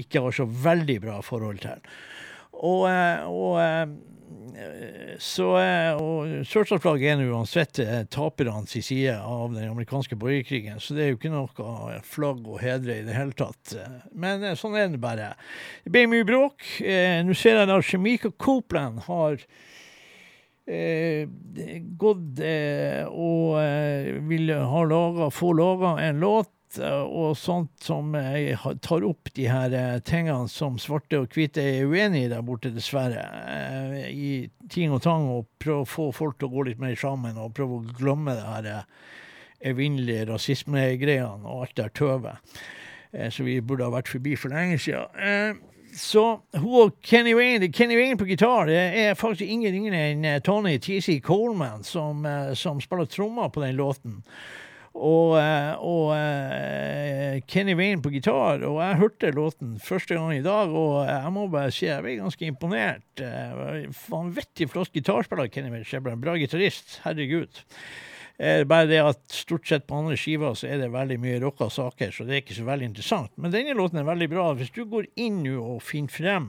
ikke har så veldig bra forhold til. Og, eh, og eh, så eh, og Sørstatsflagget er nå uansett eh, tapernes side av den amerikanske borgerkrigen, så det er jo ikke noe flagg å hedre i det hele tatt. Men eh, sånn er det bare. Det ble mye bråk. Eh, Nå ser jeg at Shemika Copeland har eh, gått eh, og eh, vil ha laga, få laga en låt. Eh, Og sånt som tar opp de her eh, tingene som svarte og hvite er uenige i der borte, dessverre. eh, I ting og tang, og prøve å få folk til å gå litt mer sammen, og prøve å glemme det her evinnelige rasismegreiene og alt det der tøvet. Så vi burde ha vært forbi for lenge siden. Så hun og Kenny Wayne, Kenny Wayne på gitar det er faktisk ingen ringere enn Tony TC Coleman som, som spiller trommer på den låten. Og, eh, og eh, Kenny Wayne på gitar. Og jeg hørte låten første gang i dag, og jeg må bare si jeg ble ganske imponert. Eh, Vanvittig flott gitarspiller, Kenny Wayne Shepard. Bra gitarist. Herregud. Bare det at stort sett på andre skiver så er det veldig mye rocka saker, så det er ikke så veldig interessant. Men denne låten er veldig bra. Hvis du går inn nå og finner frem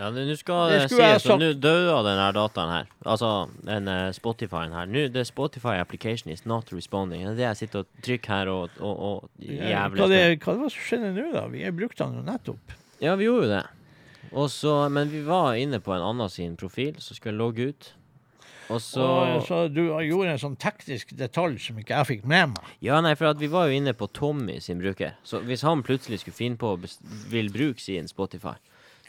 Ja, nå skal
Det
det
jeg
sies, så nå døde den her dataen her. Altså den uh, Spotify-en her. Nå, the Spotify application is not responding. Det er det jeg sitter og trykker her og, og, og
eh,
jævlig
hva, det, hva det var som skjedde nå, da? Vi brukte den jo nettopp.
Ja, vi gjorde jo det. Og så, men vi var inne på en annen sin profil, så skulle jeg logge ut. Og så
Og, så du gjorde en sånn teknisk detalj som ikke jeg fikk med meg.
Ja, nei, for at vi var jo inne på Tommy sin bruker. Så hvis han plutselig skulle finne på å vil bruke sin Spotify,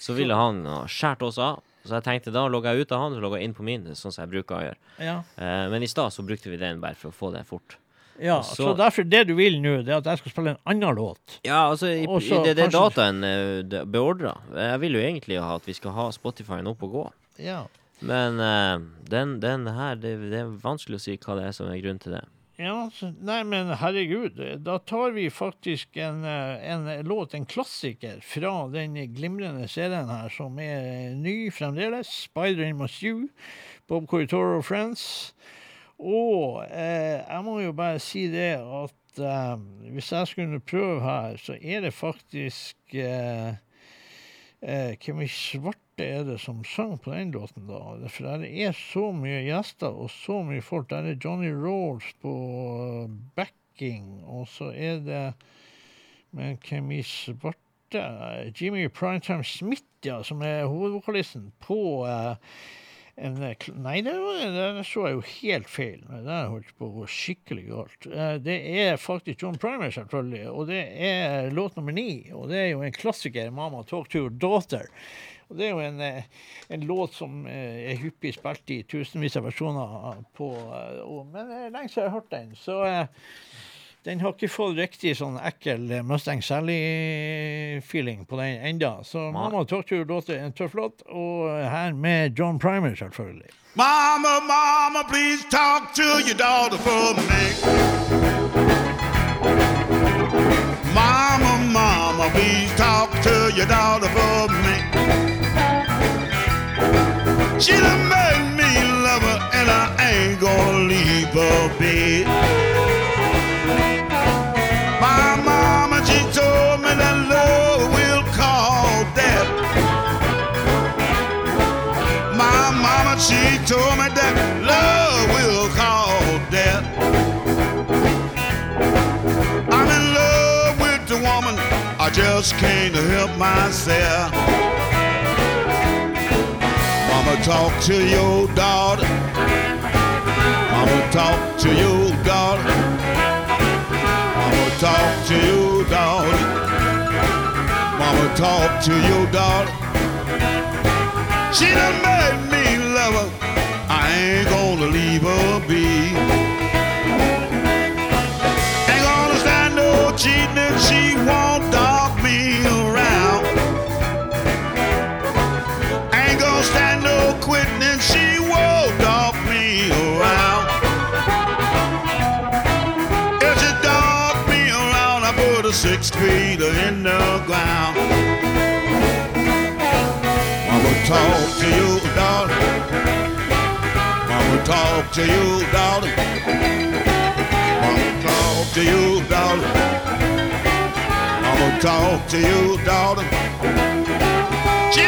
så ville han ha skjært oss av. Så jeg tenkte da logger jeg ut av han, så logger jeg inn på min, sånn som jeg bruker å gjøre.
Ja.
Eh, men i stad så brukte vi den bare for å få det fort.
ja
Så-
så, derfor, det du vil nå, det er at jeg skal spille en annen låt.
Ja, altså, i,
Også,
i det, det
kanskje-
dataen uh, beordra. Jeg vil jo egentlig ha at vi skal ha Spotify-en opp og gå.
Ja.
Men eh, den, den her, det, det er vanskelig å si hva det er som er grunnen til det.
Ja, nei, men herregud. Da tar vi faktisk en, eh, en låt, en klassiker, fra den glimrende serien her, som er ny fremdeles. 'Spider in Must You, Bob Corritoro Friends. Og eh, jeg må jo bare si det at eh, hvis jeg skulle prøve her, så er det faktisk eh, eh, Hvem i svarte er det som sang på den låten, da? For det er så mye gjester og så mye folk. Der er Johnny Rolls på eh, backing, og så er det Men hvem i svarte? Jimmy Primetime Smith, ja, som er hovedvokalisten på uh, en eh, Nei, det, det så jeg jo helt feil. Det der holdt på å gå skikkelig galt. Det er faktisk John Primer, selvfølgelig. Og det er låt nummer ni. Og det er jo en klassiker, 'Mama Talk to Your Daughter'. Og det er jo en, eh, en låt som eh, er hyppig spilt i tusenvis av versjoner på eh, Men det er lenge siden jeg har hørt den. Så den har ikke fått riktig sånn ekkel Mustang Sally-feeling på den enda. Så. 'Mama Talk to Your er en tøff låt. Og her med John Primer, selvfølgelig.
Mama, mama, please talk to your daughter for me. Mama, mama, please talk to your daughter for me. She done made me love her, and I ain't gonna leave her bed. My mama, she told me that love will call death. My mama, she told me that love will call death. I'm in love with the woman, I just can't help myself. Talk to your daughter. Mama, talk to your daughter. Mama, talk to your daughter. Mama, talk to your daughter. She done made me love her. I ain't gonna leave her be. Six feet in the ground. Mama talk to you, daughter. Mama talk to you, daughter. Mama talk to you, daughter. Mama talk to you, daughter. She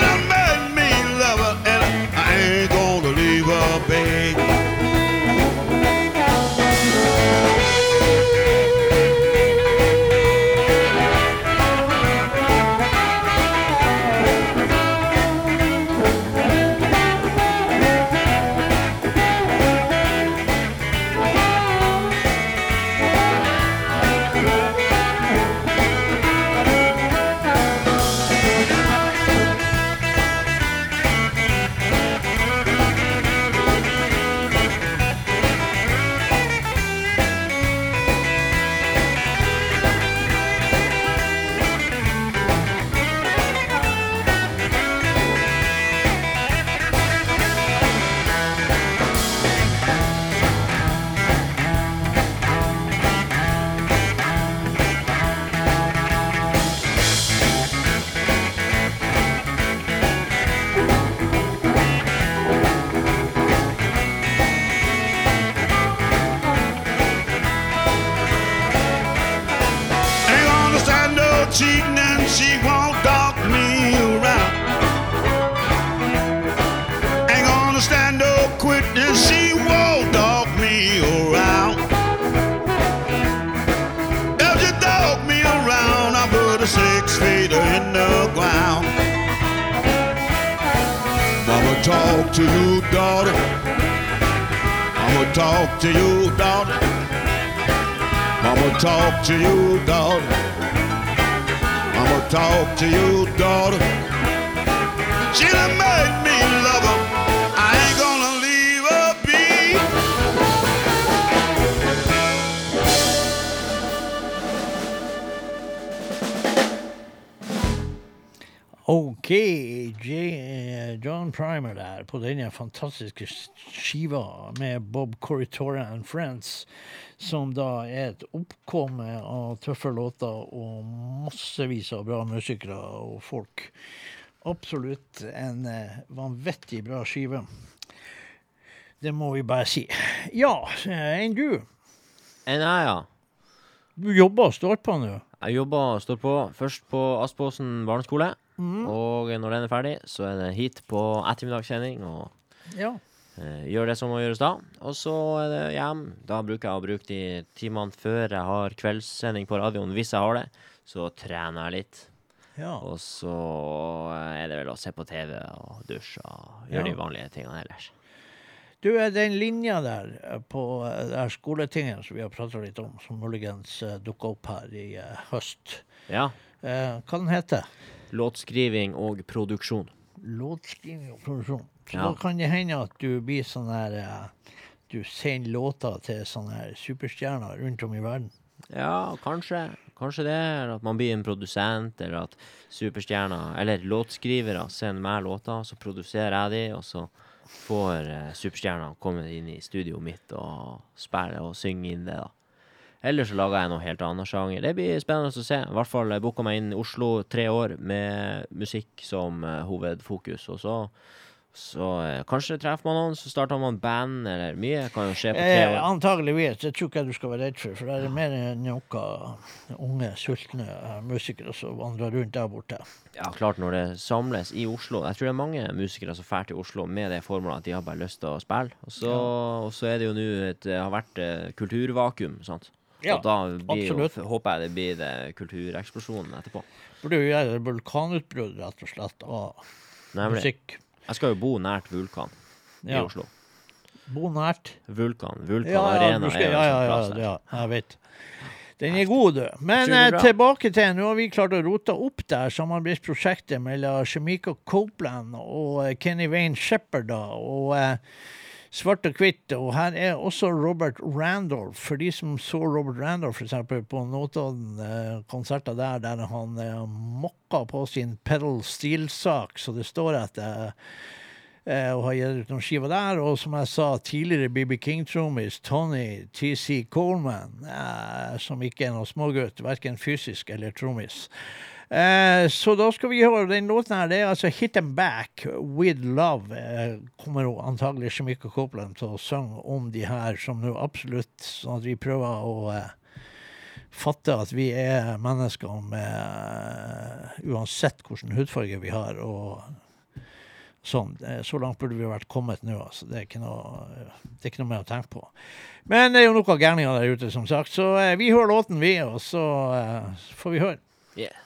cheating and she won't talk me around. Ain't gonna stand no quitting, she won't talk me around. If you talk me around, I put a six feet in the ground. Mama talk to you, daughter. I'ma talk to you, daughter. I'ma talk to you, daughter. Talk to you, daughter. She done made me love her. I ain't gonna leave her be.
OK, J, eh, John Primer der på denne fantastiske skiva med Bob Corritora and Friends, som da er et oppkomme av tøffe låter og massevis av bra musikere og folk. Absolutt en eh, vanvittig bra skive. Det må vi bare si. Ja, eh, enn du?
Enn jeg, ja.
Du jobber og står på nå.
Jeg jobber og står på først på Aspåsen barneskole.
Mm.
Og når den er ferdig, så er det hit på ettermiddagssending og
Ja.
Eh, gjør det som må gjøres da. Og så er det hjem. Da bruker jeg å bruke de timene før jeg har kveldssending på radioen, hvis jeg har det. Så trener jeg litt.
ja.
Og så er det vel å se på TV og dusje og
Ja.
gjøre de vanlige tingene ellers.
Du, er den linja der eh, på eh, det her skoletingen som vi har prata litt om, som muligens dukka opp her i høst,
Ja.
hva den heter
Låtskriving og produksjon.
Låtskriving og produksjon. Så
Ja.
da kan det hende at du blir sånn her eh, Du sender låter til sånne her superstjerner rundt om i verden.
Ja, kanskje. Kanskje det. Eller at man blir en produsent, eller at superstjerner Eller låtskrivere sender meg låter, så produserer jeg de, og så får eh, superstjerner komme inn i studioet mitt og spille og synge inn det, da. Eller så lager jeg noe helt annet sjanger. Det blir spennende å se. I hvert fall booka meg inn i Oslo tre år med musikk som eh, hovedfokus. Og så, så eh, kanskje treffer man noen, så starter man band, eller mye kan jo skje på tre
Eh, antageligvis. Det tror ikke jeg du skal være redd for, for det er mer enn noen unge, sultne eh, musikere som vandrer rundt der borte.
Ja, klart når det samles i Oslo. Jeg tror det er mange musikere som drar til Oslo med det formålet at de har bare lyst til å spille. Og så, og så er det jo nå et Det har vært eh, kulturvakuum, sant.
Ja,
og da jo, håper jeg det blir det kultureksplosjonen etterpå.
Burde jo gjøre vulkanutbrudd, rett og slett, av musikk.
Jeg skal jo bo nært Vulkan i
Ja.
Oslo.
Bo nært.
Vulkan. Vulkan
Ja, ja,
Arena
du skal,
er jo
ja,
en
ja,
sånn
ja,
plass der.
ja, jeg vet. Den er god, du. Men eh,
bra.
tilbake til Nå har vi klart å rote opp der samarbeidsprosjektet mellom Shemika Copeland og eh, Kenny Wayne Shepherd da, og eh, Svart og hvitt. Og her er også Robert Randolph. For de som så Robert Randolph for eksempel, på Notodden-konserter der, der han eh, mokka på sin pedal steel-sak, så det står at eh, eh, og har gitt ut noen skiver der. Og som jeg sa tidligere, BB King-trommis Tony TC Coleman, eh, som ikke er noen smågutt, verken fysisk eller trommis. Eh, så da skal vi høre den låten her. Det er altså 'Hit 'em Back With Love'. Eh, kommer antagelig Shemika Copeland til å synge om de her, som nå absolutt Sånn at vi prøver å eh, fatte at vi er mennesker med eh, Uansett hvilken hudfarge vi har. og sånn. Eh, Så langt burde vi vært kommet nå. altså. Det er ikke noe, det er ikke noe mer å tenke på. Men det er jo noe gærninger der ute, som sagt. Så eh, vi hører låten, vi, og så eh, får vi høre.
Yeah.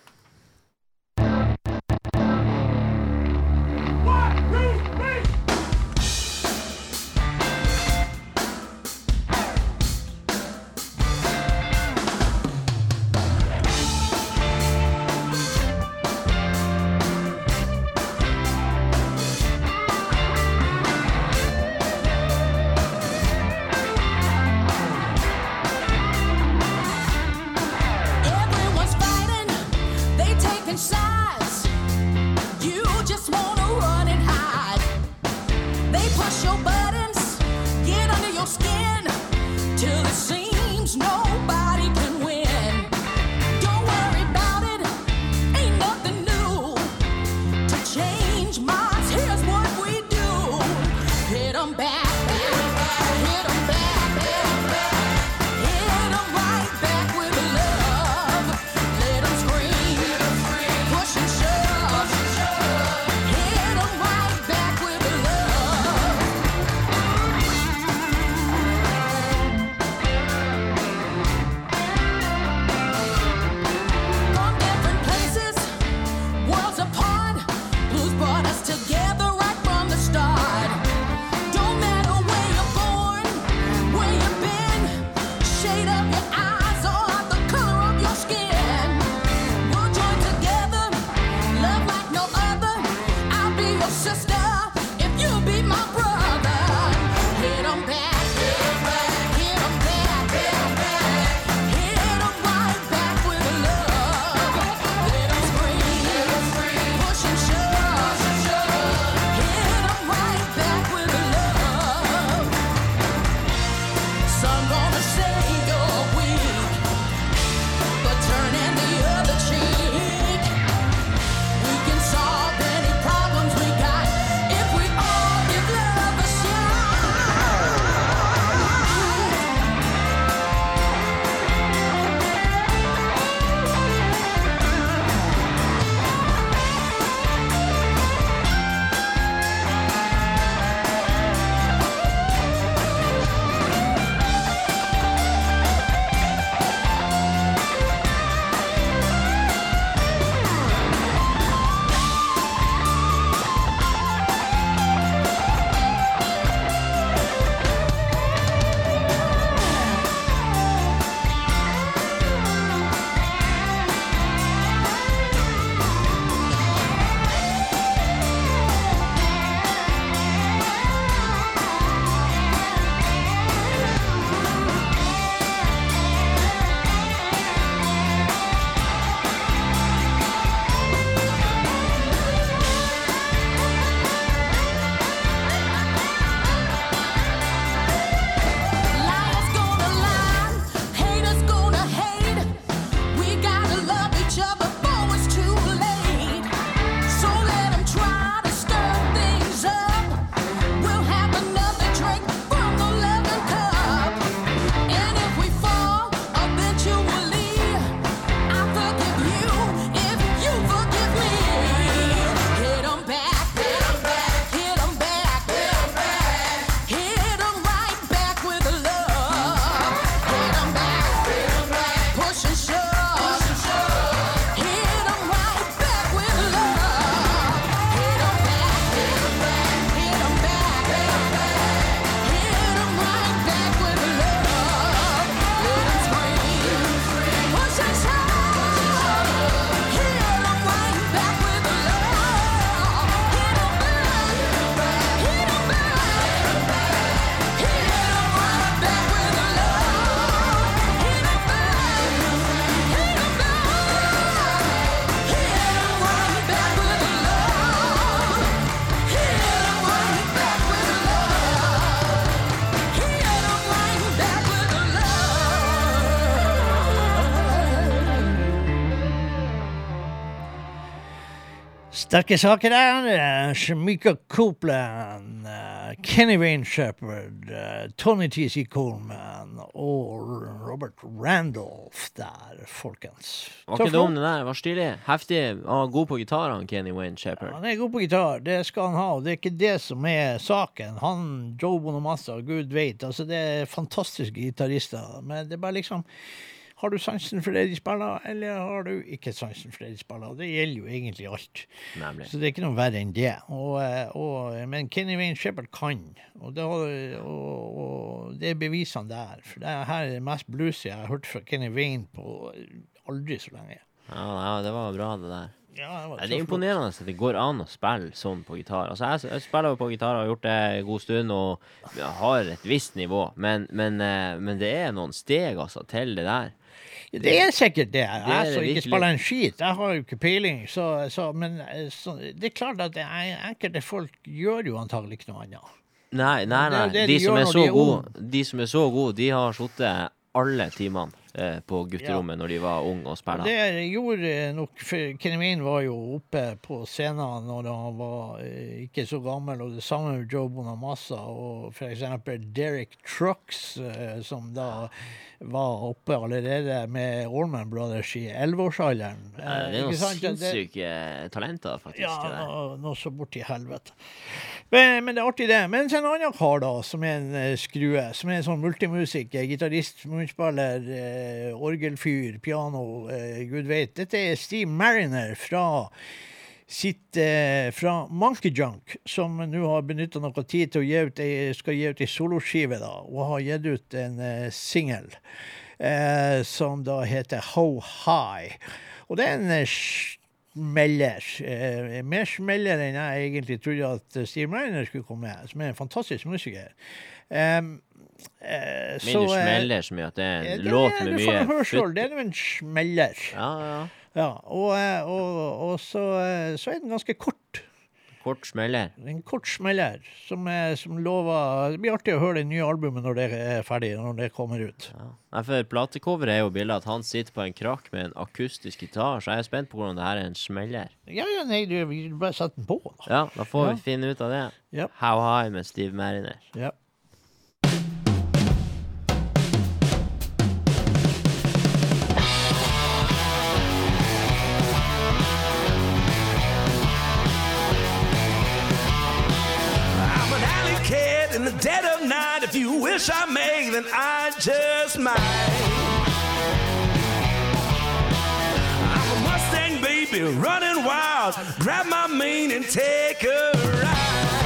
Sterke saker der. eh, Shamika Copeland, eh, Kenny Wayne Shepherd, eh, Tony T.C. Coleman og Robert Randolph der, folkens.
Var ikke dum, det der. Var stilig. Heftig. Var god på gitar, han Kenny Wayne Shepherd.
Han er god på gitar, det skal han ha. og Det er ikke det som er saken. Han, Joe Bonamassa, gud veit, altså det er fantastiske gitarister. Men det er bare liksom Har du sansen for det de spiller, eller har du ikke sansen for det de spiller? Det gjelder jo egentlig alt.
Nemlig.
Så det er ikke noe verre enn det. Og, eh, og, men Kenny Wayne Shepherd kan, og det, og, og det er bevisene der. For det her er det mest bluesy jeg har hørt fra Kenny Wayne på aldri så lenge.
Ja, ja, det var bra, det der.
Ja, det,
Det er imponerende at det går an å spille sånn på gitar. Altså, jeg, jeg spiller jo på gitar og har gjort det en god stund og har et visst nivå, men, men, eh, men det er noen steg altså til det der.
Det er sikkert det. Jeg
det
som ikke spiller en skit, jeg har jo ikke peiling. Så, så, men eh, så, det er klart at er, enkelte folk gjør jo antagelig ikke noe annet.
Nei, nei, nei.
det
De
de
som er så
de er
gode, de som er så gode, de har sittet alle timene eh, på gutterommet når de var unge og spilte.
Det gjorde nok for Kenny var jo oppe på scenen når han var eh, ikke så gammel, og det samme med Joe Bonamassa og eksempel Derek Trucks, eh, som da var oppe allerede med Allman Brothers i 11-årsalderen.
Eh,
Eh,
Det er noen? Sinnssyke talenter, faktisk.
Ja, noe, noe så borti helvete. Men, men det er artig, det. Men så en annen kar, da, som er en eh, skrue. Som er en sånn multimusiker. Gitarist, munnspiller, eh, orgelfyr, piano, eh, gud veit. Dette er Steve Mariner fra sitt eh, fra Monkey Junk, som nå har benytta noe tid til å gi ut ei, skal gi ut ei soloskive, da, og har gitt ut en eh, singel eh, som da heter How High. Og det er en eh, smeller. Eh, mer smeller enn jeg egentlig trodde at Steve Miner skulle komme med, som er en fantastisk musiker. Um, eh, så,
Mindre
eh,
smeller så mye at det er
eh,
en
det-
låt med mye.
Det er jo en smeller.
Ja, ja.
Ja, og, eh, og, og så, eh, så er den ganske kort.
kort smeller.
En kort smeller som, er, som lover Det blir artig å høre det nye albumet når det er ferdig, når det kommer ut.
Ja. For Platecoveret er jo bildet at han sitter på en krakk med en akustisk gitar, så jeg er spent på hvordan det her er en smeller.
Ja, ja, nei, du, vi bare setter den på, da.
Ja, da får
Ja.
vi finne ut av det.
Ja.
How High med Steve Mariner.
Ja.
Wish I may, then I just might. I'm a Mustang baby running wild. Grab my mane and take a ride.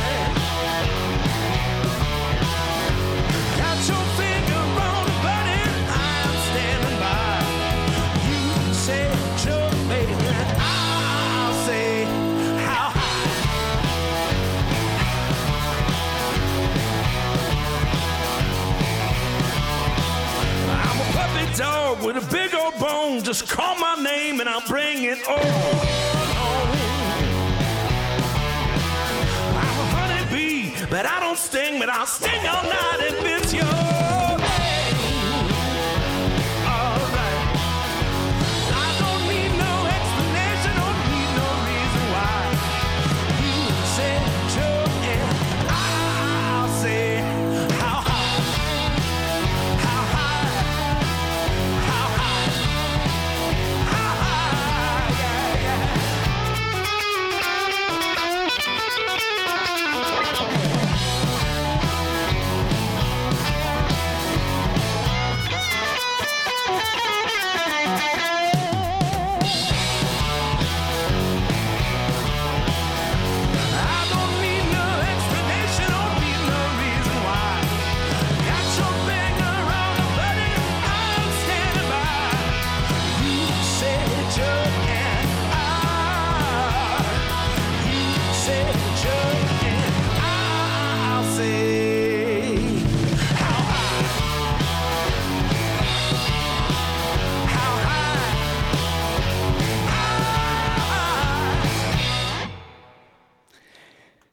With a big old bone. Just call my name and I'll bring it on. Oh, I'm a honeybee, but I don't sting, but I'll sting all night if it's your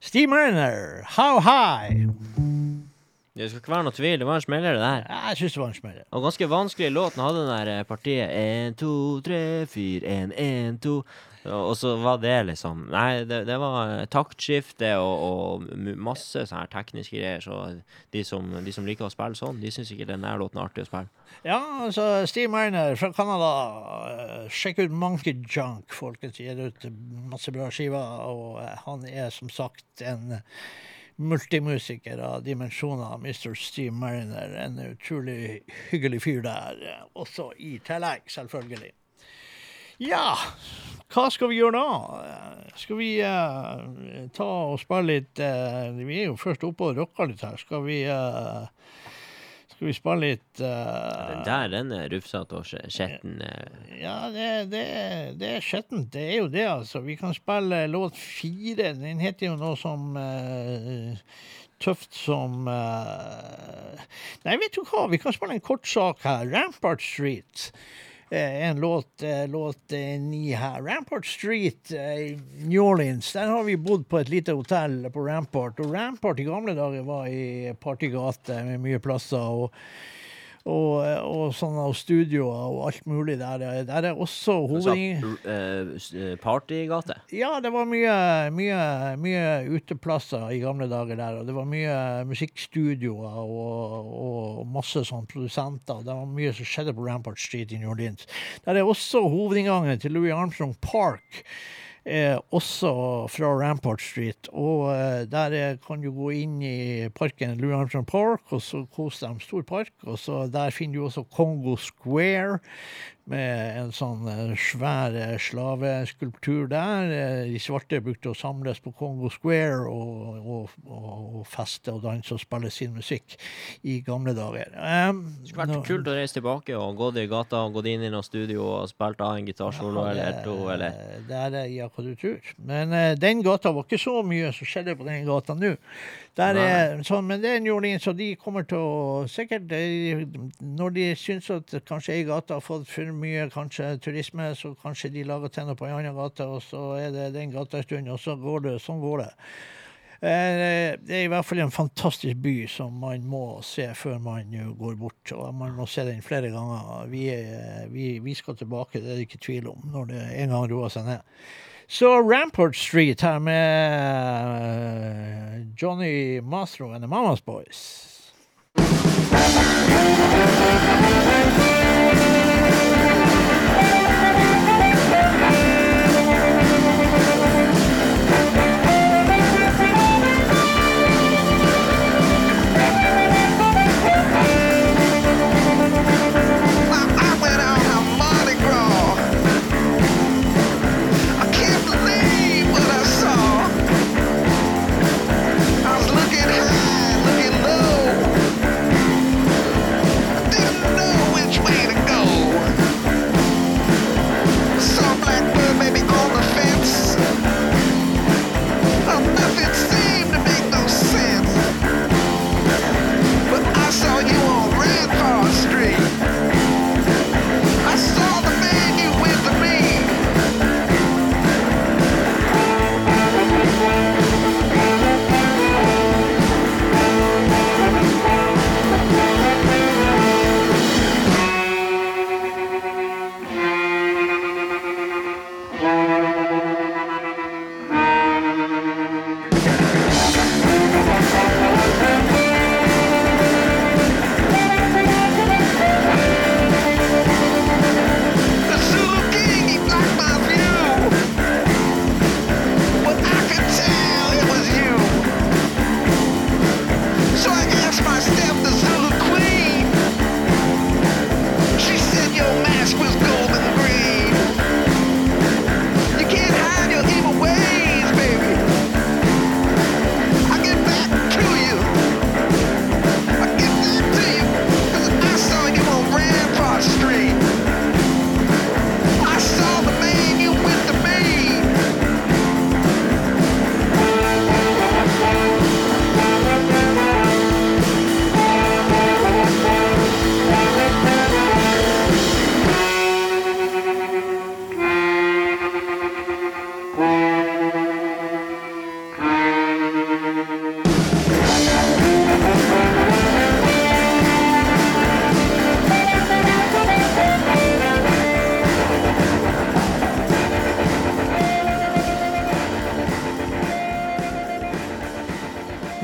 Steve Mariner, How High?
Det skal ikke være noe tvil, det var en smeller, det der.
Jeg syns det var en smeller.
Og ganske vanskelig låt. Den hadde den der eh, partiet 1, 2, 3, 4, 1, 1, 2 Og så var det liksom Nei, det, det var taktskifte og, og masse sånne her tekniske greier. Så de som, de som liker å spille sånn, de syns ikke den der låten er artig å spille.
Ja, altså Steve Miner fra Canada. eh, Sjekk ut Monkey Junk, folkens. Gir ut masse bra skiver. Og eh, han er som sagt en multimusiker av dimensjoner, Mr. Steve Mariner. En utrolig hyggelig fyr der, eh, også i tillegg, selvfølgelig. Ja, hva skal vi gjøre da? Skal vi uh, ta og spille litt uh, Vi er jo først oppe og rocker litt her. Skal vi uh, Skal vi spille litt
Den der, den er rufsete og skje- skjetten.
Ja, det, det, det er skjettent. Det er jo det, altså. Vi kan spille låt fire. Den heter jo noe som Tøft som Nei, vet du hva? Vi kan spille en kort sak her. Rampart Street. Eh, en låt, eh, låt eh, ni her. Rampart Street i New Orleans. Der har vi bodd på et lite hotell på Rampart. Og Rampart i gamle dager var i partygate med mye plasser. og og, og sånne og studioer og alt mulig der. Der er også hoved...
eh, partygate.
Ja, det var mye, mye, mye uteplasser i gamle dager der. Og det var mye musikkstudioer og, og masse sånn produsenter. Det var mye som skjedde på Rampart Street i New Orleans. Der er også hovedinngangen til Louis Armstrong Park. Eh, også fra Rampart Street. Og eh, der eh, kan du gå inn i parken Louis Armstrong Park, og så kose de Stor park. Og så der finner du også Congo Square, med en sånn eh, svær eh, slaveskulptur der. Eh, De svarte brukte å samles på Congo Square og, og, og, feste og danse og spille sin musikk i gamle dager. Um,
Det skulle vært
nå-
kult å reise tilbake og gått i gata og gått inn i noe studio og spilt av en gitarsolo
Ja,
eller to, eller
det- er ja, hva du tror. Men uh, den gata var ikke så mye som skjedde på den gata nå. Er, sånn, men det er en Orleans, så de kommer til å sikkert Når de syns at kanskje ei gate har fått for mye kanskje turisme, så kanskje de lager noe på en annen gate, og så er det den gata en stund, og så går det, sånn går det. Eh, Det er i hvert fall en fantastisk by som man må se før man går bort. Og man må se den flere ganger. Vi, vi, vi skal tilbake, det er det ikke tvil om, når det en gang roer seg ned. Så Rampart Street her med eh, Johnny Mastro and the Mamas Boys.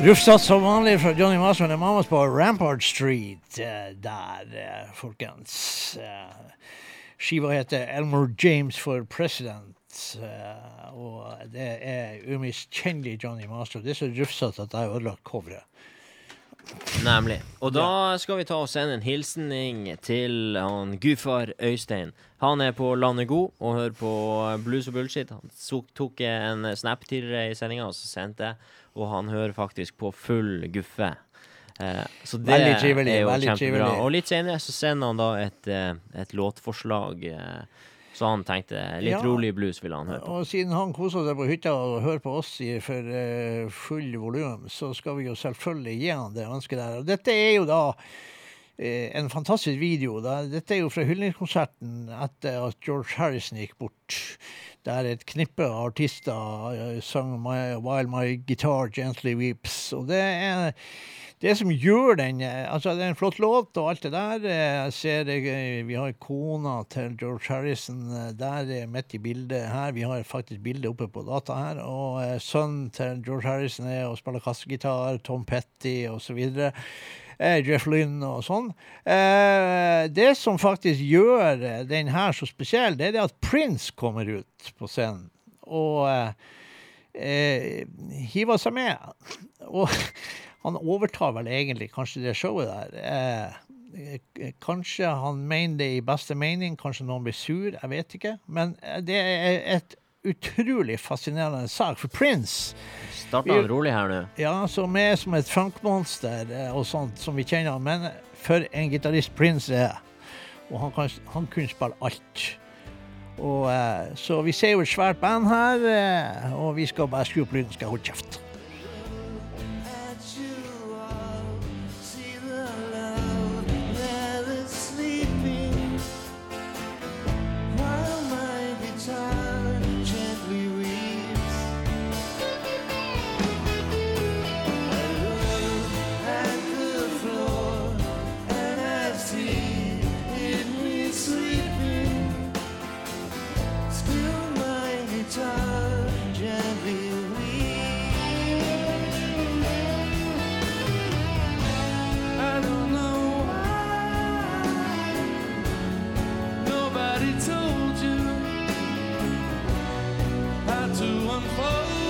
Rufsat som vanlig fra Johnny Mason og Mamas på Rampart Street eh, der, eh, folkens. Eh, Skiva heter Elmore James for President. Og det er umiskjennelig Johnny Master. Det er så rufsete at jeg har ødelagt coveret.
Nemlig. Og da skal vi ta og sende en hilsening til han gudfar Øystein. Han er på landet god og hører på blues og bullshit. Han tok en snap tidligere i sendinga, og så sendte jeg, og han hører faktisk på full guffe. Eh, så det
Veldig trivelig,
er jo kjempebra. Og litt senere så sender han da et, eh, et låtforslag. Eh, så han tenkte litt
Ja.
rolig blues ville han høre på.
Og siden han koser seg på hytta og hører på oss i for uh, full volum, så skal vi jo selvfølgelig gi han det ønsket der. Og dette er jo da eh, en fantastisk video. Dette er jo fra hyldningskonserten etter at George Harrison gikk bort. Der et knippe artister eh, sang my, 'While My Guitar Gently Weeps'. Og det er det som gjør den eh, Altså, det er en flott låt og alt det der. eh, Jeg ser eh, Vi har kona til George Harrison eh, der eh, midt i bildet her. Vi har faktisk bildet oppe på data her. Og eh, sønnen til George Harrison er og spiller kassegitar. Tom Petty osv. Eh, Jeff Lynne og sånn. Eh, det som faktisk gjør eh, den her så spesiell, det er det at Prince kommer ut på scenen. Og eh, hiver seg med. Og han overtar vel egentlig kanskje det showet der. Eh, kanskje han mener det i beste mening, kanskje noen blir sur, jeg vet ikke. Men det er et utrolig fascinerende sak. For Prince
Starta han rolig her nå?
ja, som er som et funkmonster eh, og sånt, som vi kjenner. Men for en gitarist Prince er. Og han, kan, han kunne spille alt. Og, eh, så vi ser jo et svært band her, eh, og vi skal bare skru opp lyden, skal holde kjeft. to unfold.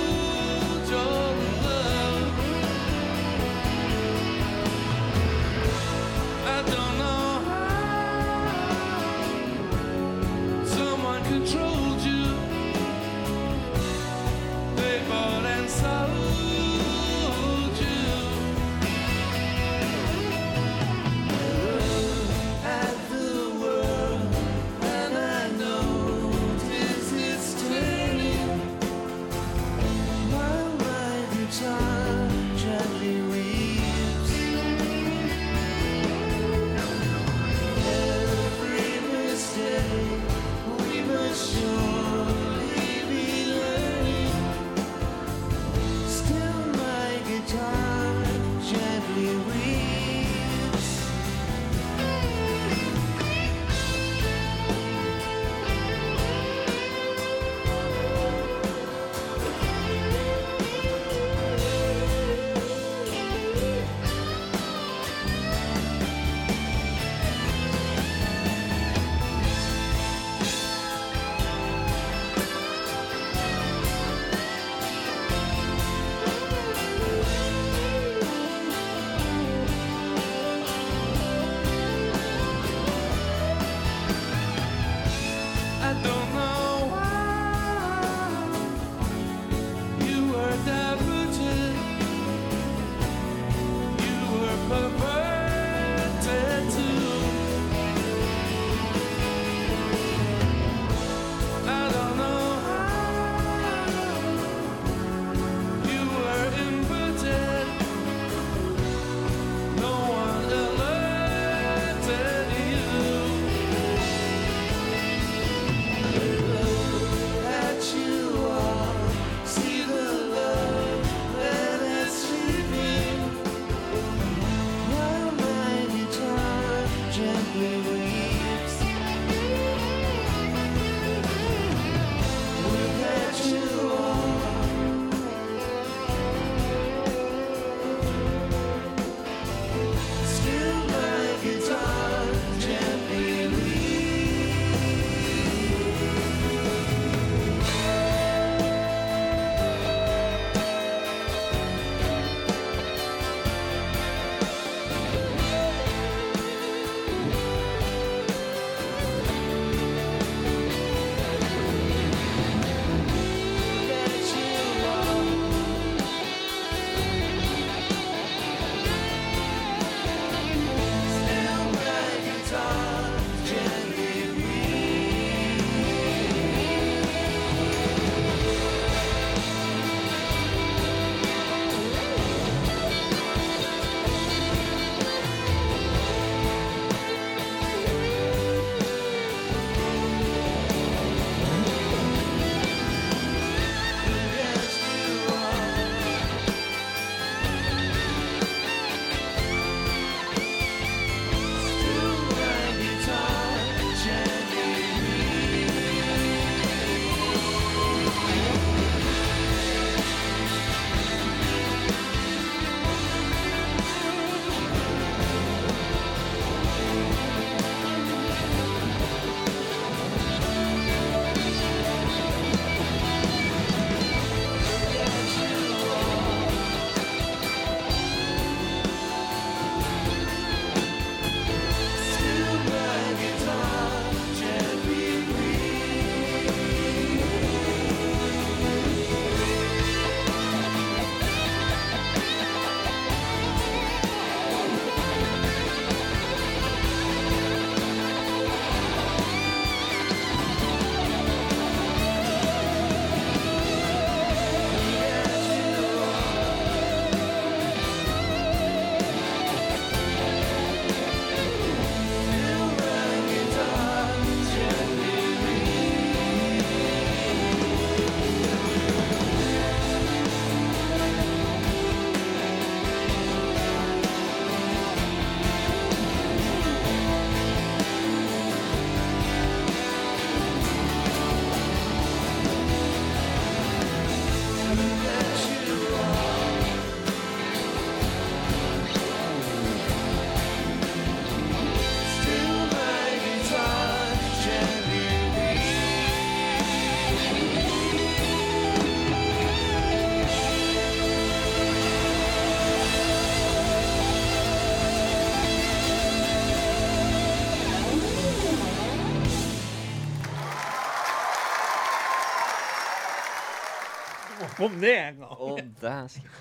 Om det en gang.
Å, dæsken.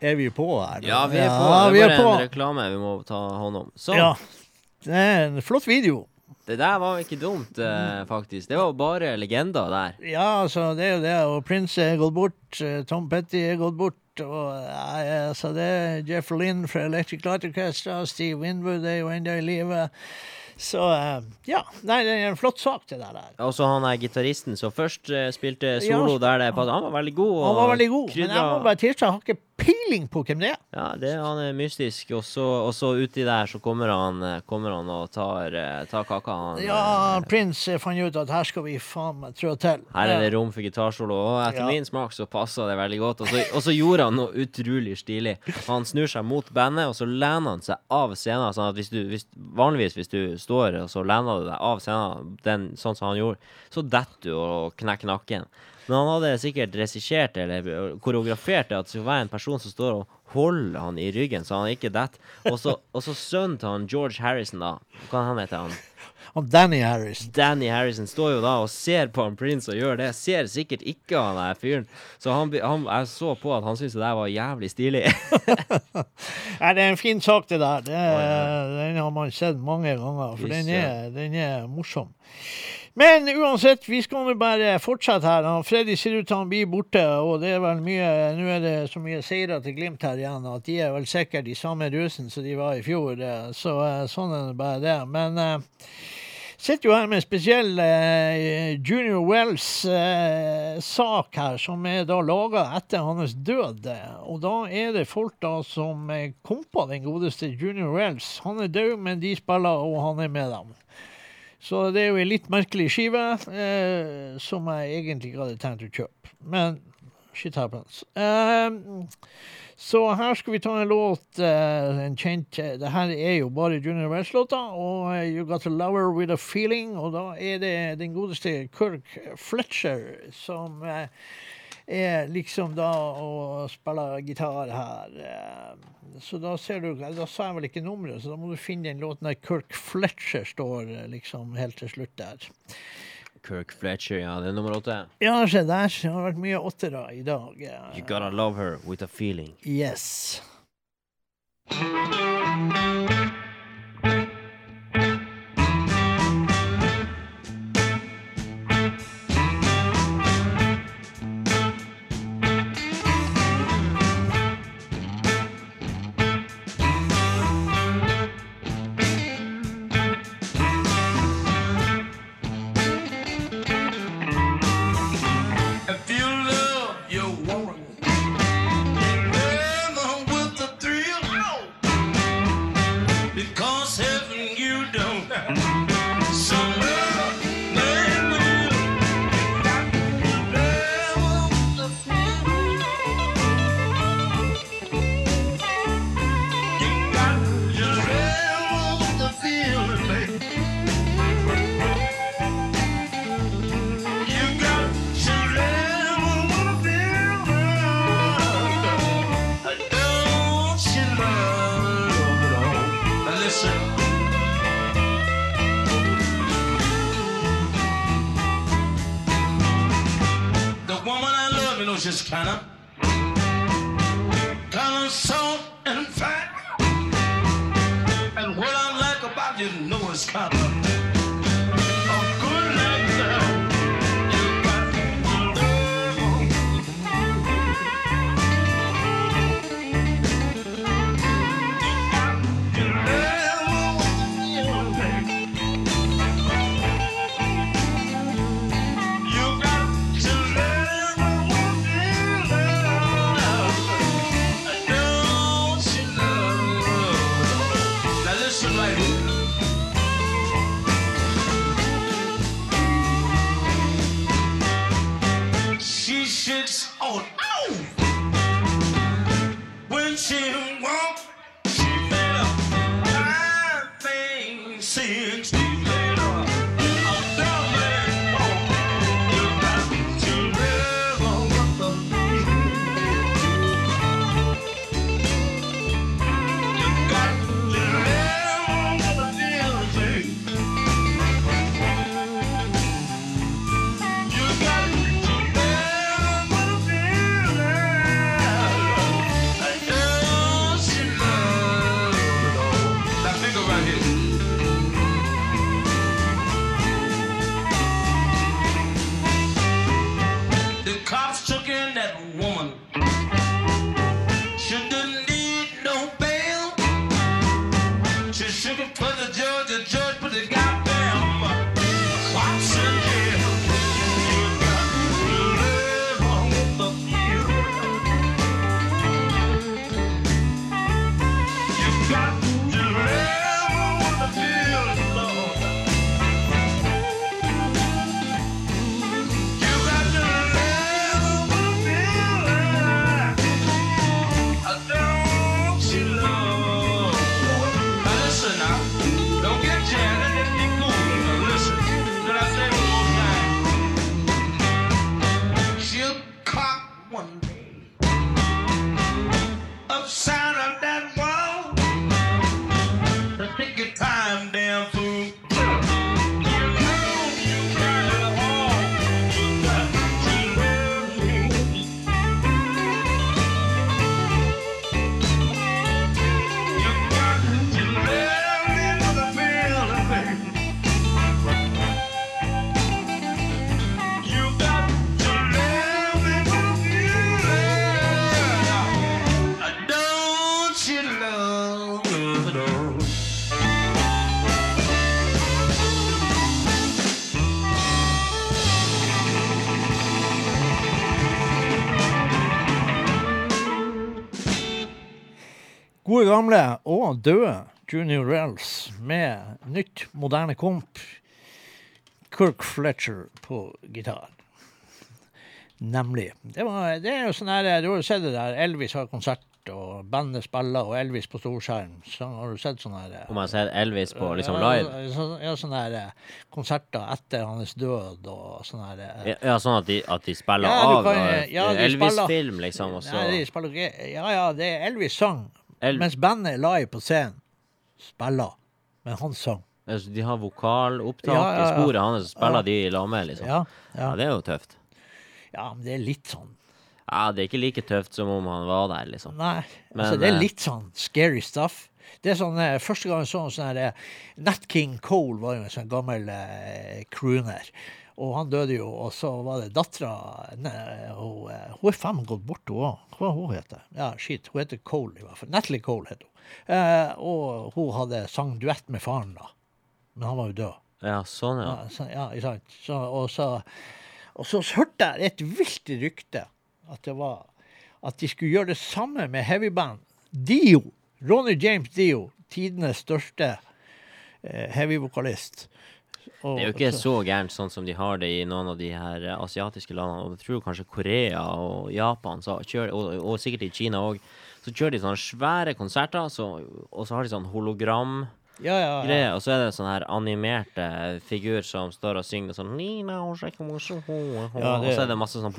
Er vi på her?
Ja, vi er på.
Ja,
det er
er
bare
på.
en reklame vi må ta hånd om. Så.
Ja. Det er en flott video.
Det der var ikke dumt, eh, faktisk. Det var bare legender der.
Ja, altså, det er jo det. Og Prince er gått bort. eh, Tom Petty er gått bort. Og eh, altså, det er Jeff Lynn fra Electric Light Orchestra. Steve Winwood er jo ennå i live. Så eh, ja. Nei, det er en flott sak, det der.
Og så han er gitaristen som først eh, spilte solo
Ja.
der det passet. Han var veldig god.
Han var veldig god. Men jeg må bare tilstå, jeg har ikke peiling på hvem det er.
Ja, det, han er mystisk. Og så, og så uti der så kommer han, eh, kommer han og tar, eh, tar kaka. Han,
Ja,
prins
Prince fant ut at her skal vi faen meg trå til.
her er det rom for gitarsolo, og etter
Ja.
min smak så passa det veldig godt. Og så, og så gjorde han noe utrolig stilig. Han snur seg mot bandet, og så lener han seg av scenen. Sånn at hvis du, hvis, vanligvis hvis du står og så lener du deg av scenen, den, sånn som han gjorde, så detter du og knekker nakken. Men han hadde sikkert regissert eller koreografert det at det skulle være en person som står og holder han i ryggen, så han ikke detter. Og så, så sønnen til han George Harrison, da. Hva han heter han?
Og Danny Harrison.
Danny Harrison står jo da og ser på han Prince og gjør det. Ser sikkert ikke han der fyren. Så han, han, jeg så på at han syntes det der var jævlig stilig.
Nei, det er en fin sak, det der. Det, Den har man sett mange ganger, for den er, den er morsom. Men uansett, vi skal nå bare fortsette her. Freddy ser ut til han blir borte, og det er vel mye Nå er det så mye seire til Glimt her igjen at de er vel sikkert i samme rusen som de var i fjor. eh, Så eh, sånn er det bare det. Men eh, sitter jo her med en spesiell eh, Junior Wells-sak her, som er da laga etter hans død. Og da er det folk da som komper den godeste Junior Wells. Han er død, men de spiller, og han er med dem. Så det er jo en litt merkelig skive, eh, som jeg egentlig ikke hadde tenkt å kjøpe. Men shit happens. Eh, så her skal vi ta en låt, eh, en kjent Det her er jo bare Junior Wells-låta, og eh, You Got a Lover With A Feeling, og da er det den godeste Kirk Fletcher som eh, er liksom da å spille gitar her. eh, Så da ser du Da sa jeg vel ikke nummeret, så da må du finne den låten der Kirk Fletcher står eh, liksom helt til slutt der.
Kirk Fletcher, ja, det er nummer åtte.
Ja, se der. Det har vært mye åttere i dag.
You gotta love her with a feeling.
Yes.
the got.
Gamle og døde Junior Rells med nytt, moderne komp. Kirk Fletcher på gitar. Nemlig. Det, var, det er jo sånn her, Du har jo sett det der. Elvis har konsert, og bandet spiller, og Elvis på storskjerm. Så har du sett sånn her,
Om jeg ser Elvis på liksom
ja,
live?
så- Ja, sånne her eh, konserter etter hans død og sånn her eh,
Ja, ja, sånn at de, at de spiller
Ja,
av eh, Elvis-film, liksom, Også.
Nei, de spiller Ja, ja, det er Elvis sang,
El-
mens bandet live på scenen spiller, men han sang.
altså, De har vokalopptak
Ja, ja,
i sporet hans, så spiller
Ja.
de i lag med, liksom.
Ja,
Ja,
ja.
det er jo tøft.
ja, men det er litt sånn
Ja, det er ikke like tøft som om han var der, liksom.
Nei,
Men,
altså det er
eh,
litt sånn scary stuff. Det er sånn, eh, Første gang jeg så en sånn her eh, Nat King Cole var jo en sånn gammel eh, crooner. Og han døde jo, og så var det dattera Hun eh, hun er faen meg gått bort, hun òg. Hva hun heter Ja, shit. Hun heter Cole, i hvert fall. Natalie Cole heter hun. Eh, og hun hadde sang duett med faren, da. Men han var jo død.
Ja, sånn, ja.
Ja, så, ja ikke sant. Så, og, så, og så hørte jeg et vilt rykte at det var at de skulle gjøre det samme med heavyband. Dio. Ronny James Dio. Tidenes største eh, heavy-vokalist. Og-
Det er jo ikke så gærent sånn som de har det i noen av de her eh, asiatiske landene. Og jeg tror kanskje Korea og Japan, så kjører, og, og sikkert i Kina òg. Så kjører de sånne svære konserter, så, og så har de sånn hologram.
Ja, ja, ja.
og så er det sånn her animerte figur som står og synger sånn og så er det masse sånn.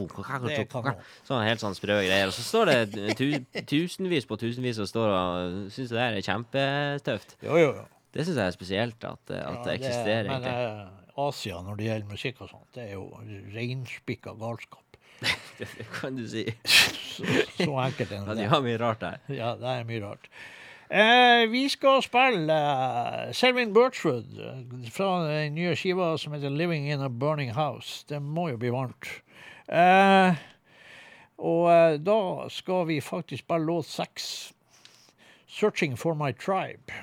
Sånn helt sånn sprø greier. Og så står det tu, tusenvis på tusenvis og står og syns det der er kjempetøft.
Jo, jo, jo.
Det syns jeg er spesielt at, at
ja, det
eksisterer,
Men
egentlig.
eh, Asia, når det gjelder musikk og sånt, det er jo reinspikka galskap.
Det kan du si.
Så, så enkelt er det.
de har mye rart der.
Ja, det er mye rart. Eh, vi skal spille uh, Selvin Birchwood eh, fra den nye skiva som heter 'Living in a Burning House'. Det må jo bli varmt. Eh, og eh, da skal vi faktisk spille låt seks. 'Searching for my tribe'.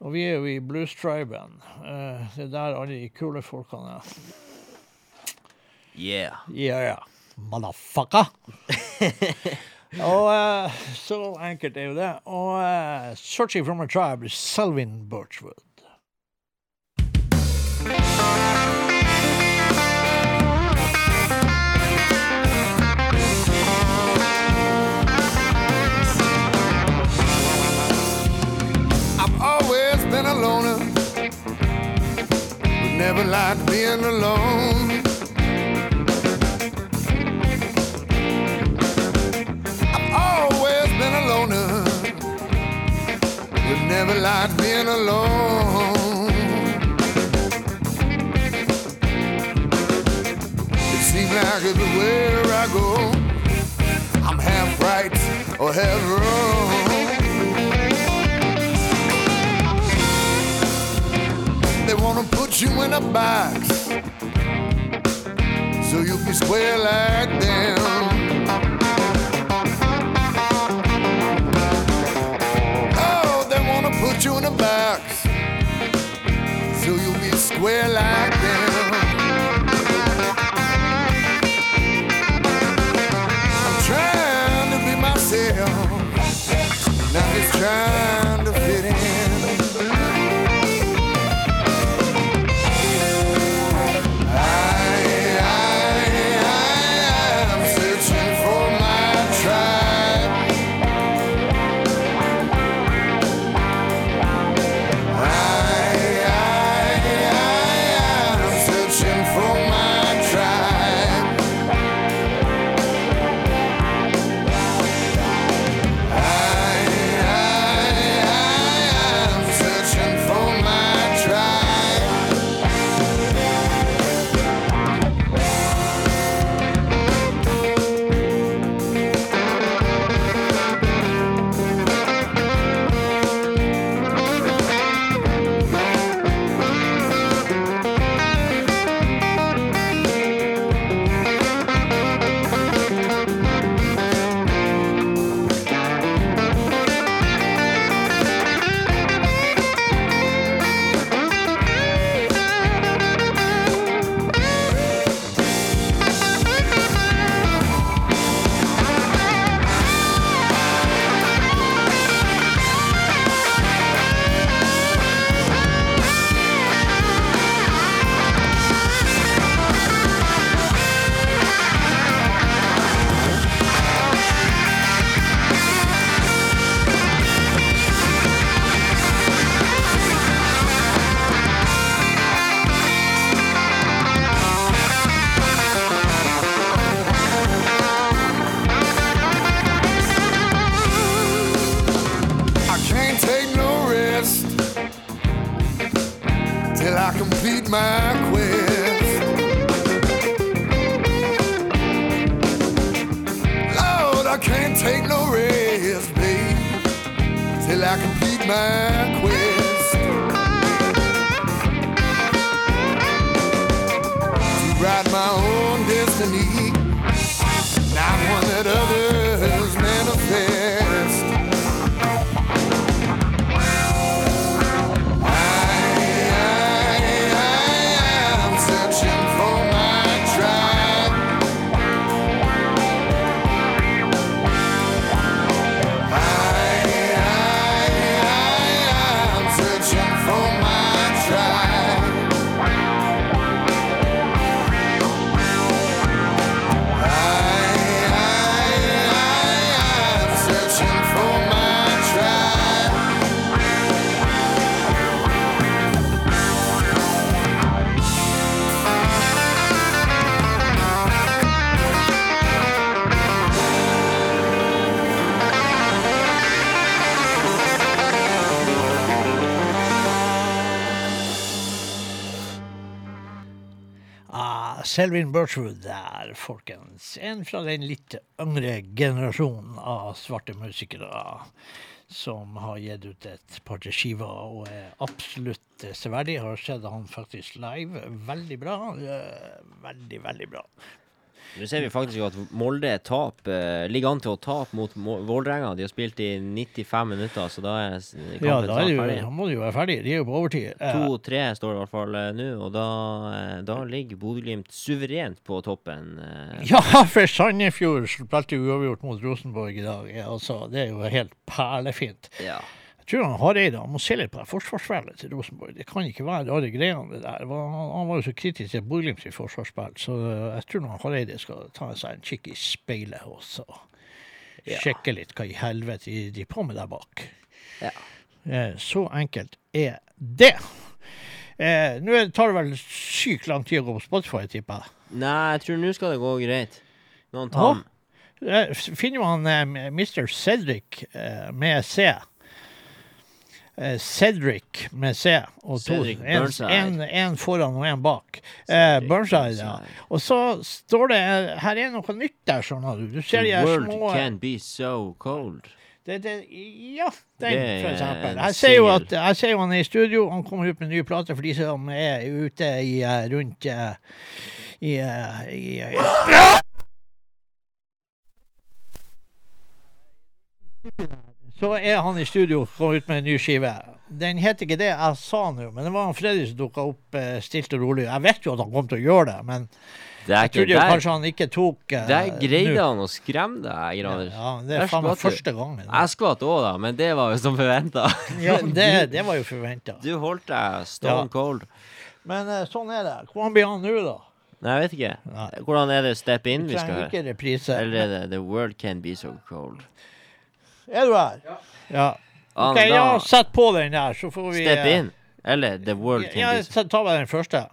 Og vi er jo i blues-triben. Eh, det er der alle de kule folkene er.
Yeah.
Ja, ja. Motherfucker. og eh, så enkelt er jo det. Og eh, 'Searching from a Tribe' Selvin Birchwood.
Never liked being alone. I've always been a loner, but never liked being alone. It seems like everywhere I go, I'm half right or half wrong. They wanna put you in a box so you be square like them. Oh, they wanna put you in a box so you be square like them. I'm trying to be myself, not just trying can't take no rest, babe, till I complete my quest. To write my own destiny,
Selvin Birchwood der, folkens. En fra den litt yngre generasjonen av svarte musikere som har gitt ut et par til skiver og er absolutt severdig. Har sett han faktisk live. Veldig bra. eh, Veldig, veldig bra.
Nå ser vi faktisk at Molde tap, eh, ligger an til å tape mot Mo- Vålerenga. De har spilt i 95 minutter, så da er kampen kampen
Ja, da, er jo,
ferdig.
må de jo være ferdig. De er jo på overtid. Eh,
2-3 står det i hvert fall eh, nå, og da, eh, da ligger Bodø-Glimt suverent på toppen.
Ja, for Sandefjord spilte jo uavgjort mot Rosenborg i dag. Altså, det er jo helt perlefint.
Ja.
Tror han Hareide han må se litt på forsvarsspillet til Rosenborg. Det kan ikke være rare greiene det der. Han, var jo så kritisk til Bodø-Glimt sitt forsvarsspill, så jeg tror han Hareide skal ta seg en kikk i speilet og så sjekke litt hva i helvete de driver på med der bak.
Ja.
Eh, Så enkelt er det. Eh, Nå tar det vel sykt lang tid å gå på Spotify, tipper jeg.
Nei, jeg tror nå skal det gå greit. Noen
tar den. Finner man eh, Mr. Cedric eh, med C eh, Cedric med C og to,
Cedric
en, en, en foran og en bak. Eh, Burnside, ja. Og så står det eh, Her er noe nytt der, skjønner du. Du ser de her
world
små
can be so cold.
det, det, Ja, den,
Det
for eksempel. Jeg ser jo at jeg ser jo han er i studio. Han kommer ut med nye plater for de som er ute i eh, rundt i, i, eh, i, i Så er han i studio, og kom ut med en ny skive. Den heter ikke det jeg sa nå, men det var han Freddy som dukka opp eh, stilt og rolig. Jeg vet jo at han kom til å gjøre det, men
Det
jeg trodde jo kanskje han ikke tok eh,
Der greide
nu.
han å skremme deg, Graner.
Ja, det er faen meg første gangen.
Jeg skvatt òg, da, men det var jo som forventa.
Ja, det, det var jo forventa.
Du holdt deg stone
Ja.
cold.
Men eh, sånn er det. Hvordan blir han nå, da?
Nei, jeg vet ikke. Hvordan er det Step In vi skal høre? Eller er det The World Can Be So Cold?
Er du her? Ja.
Ah,
OK,
da-
ja, sett på den der, så får vi
Step
eh,
In? Eller The World Can
Ja,
Be So
ta ta bare den første.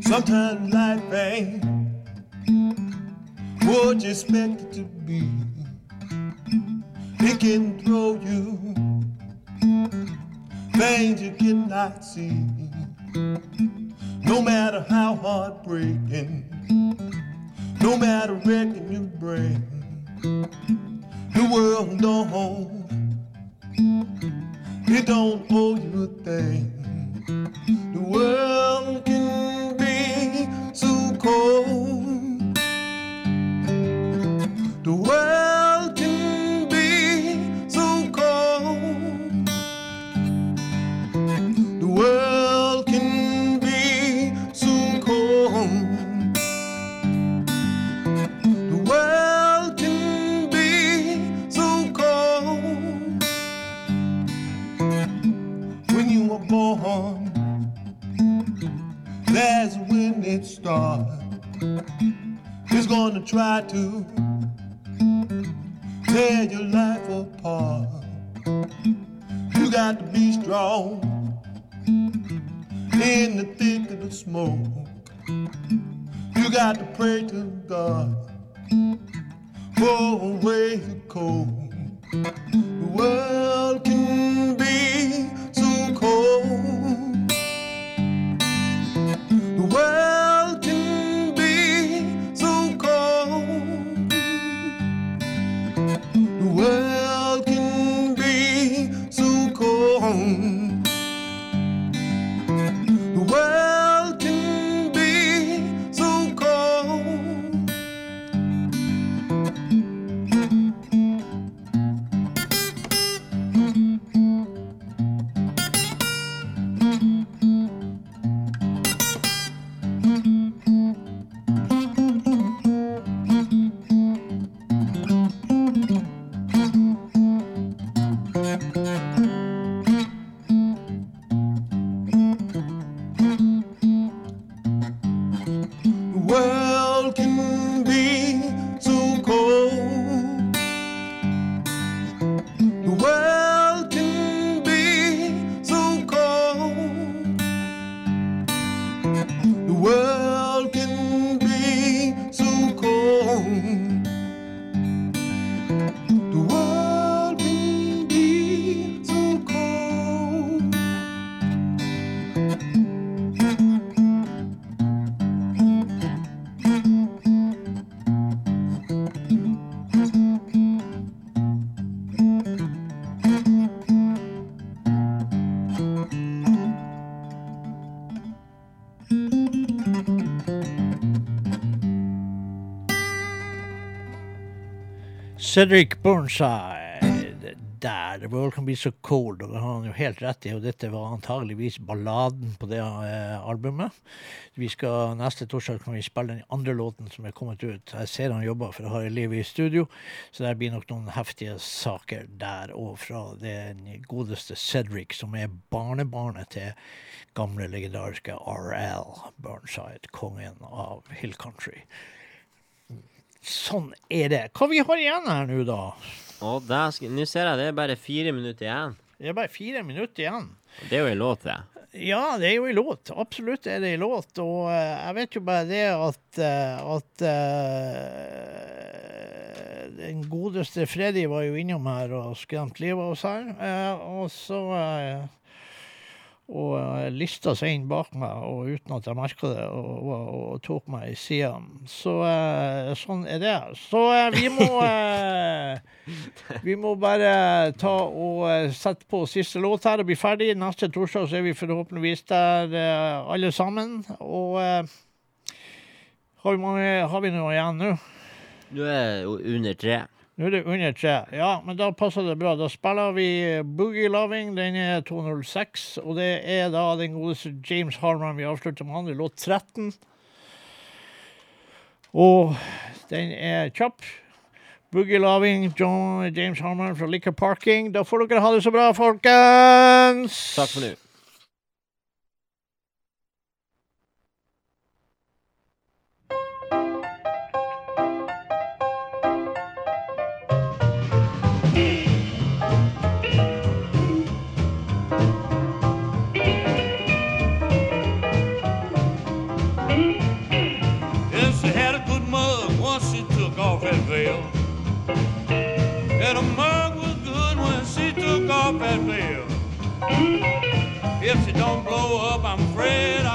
Sometimes life ain't what you expect it to be. Can throw you things you cannot see. No matter how heartbreaking, no matter wrecking you bring, the world don't, it don't owe you a thing. The world
Cedric Burnside der. The World Can Be So Cold. Og det har han jo helt rett i, og dette var antageligvis balladen på det eh, albumet. Vi skal Neste torsdag kan vi spille den andre låten som er kommet ut. Jeg ser han jobber for å ha livet i studio, så det blir nok noen heftige saker der òg fra den godeste Cedric, som er barnebarnet til gamle, legendariske RL Burnside, kongen av Hill Country. Sånn er det. Hva vi har igjen her nå, da?
Nå ser jeg det er bare fire minutter igjen.
Det er bare fire minutter igjen.
Det er jo en låt, det.
Ja, det er jo en låt. Absolutt er det en låt. Og eh, jeg vet jo bare det at, eh, at uh, Den godeste Freddy var jo innom her og skremte livet av oss her. Uh, og så eh, og eh, lista seg inn bak meg og uten at jeg merka det, og, og, og tok meg i sida. Så eh, sånn er det. Så eh, vi må eh, Vi må bare ta og sette på siste låt her og bli ferdig. Neste torsdag så er vi forhåpentligvis der eh, alle sammen. Og eh, har vi, mange, har vi noe igjen nå?
Du er under tre.
Nå er det under tre. Ja, men da passer det bra. Da spiller vi Boogie Loving. Den er 206. Og det er da den godeste James Harman vi avslutter med han. Vi låt 13. Og den er kjapp. Boogie Loving, John, James Harman fra Liquor Parking. Da får dere ha det så bra, folkens!
Takk for nå.
Off that veil. If she don't blow up, I'm afraid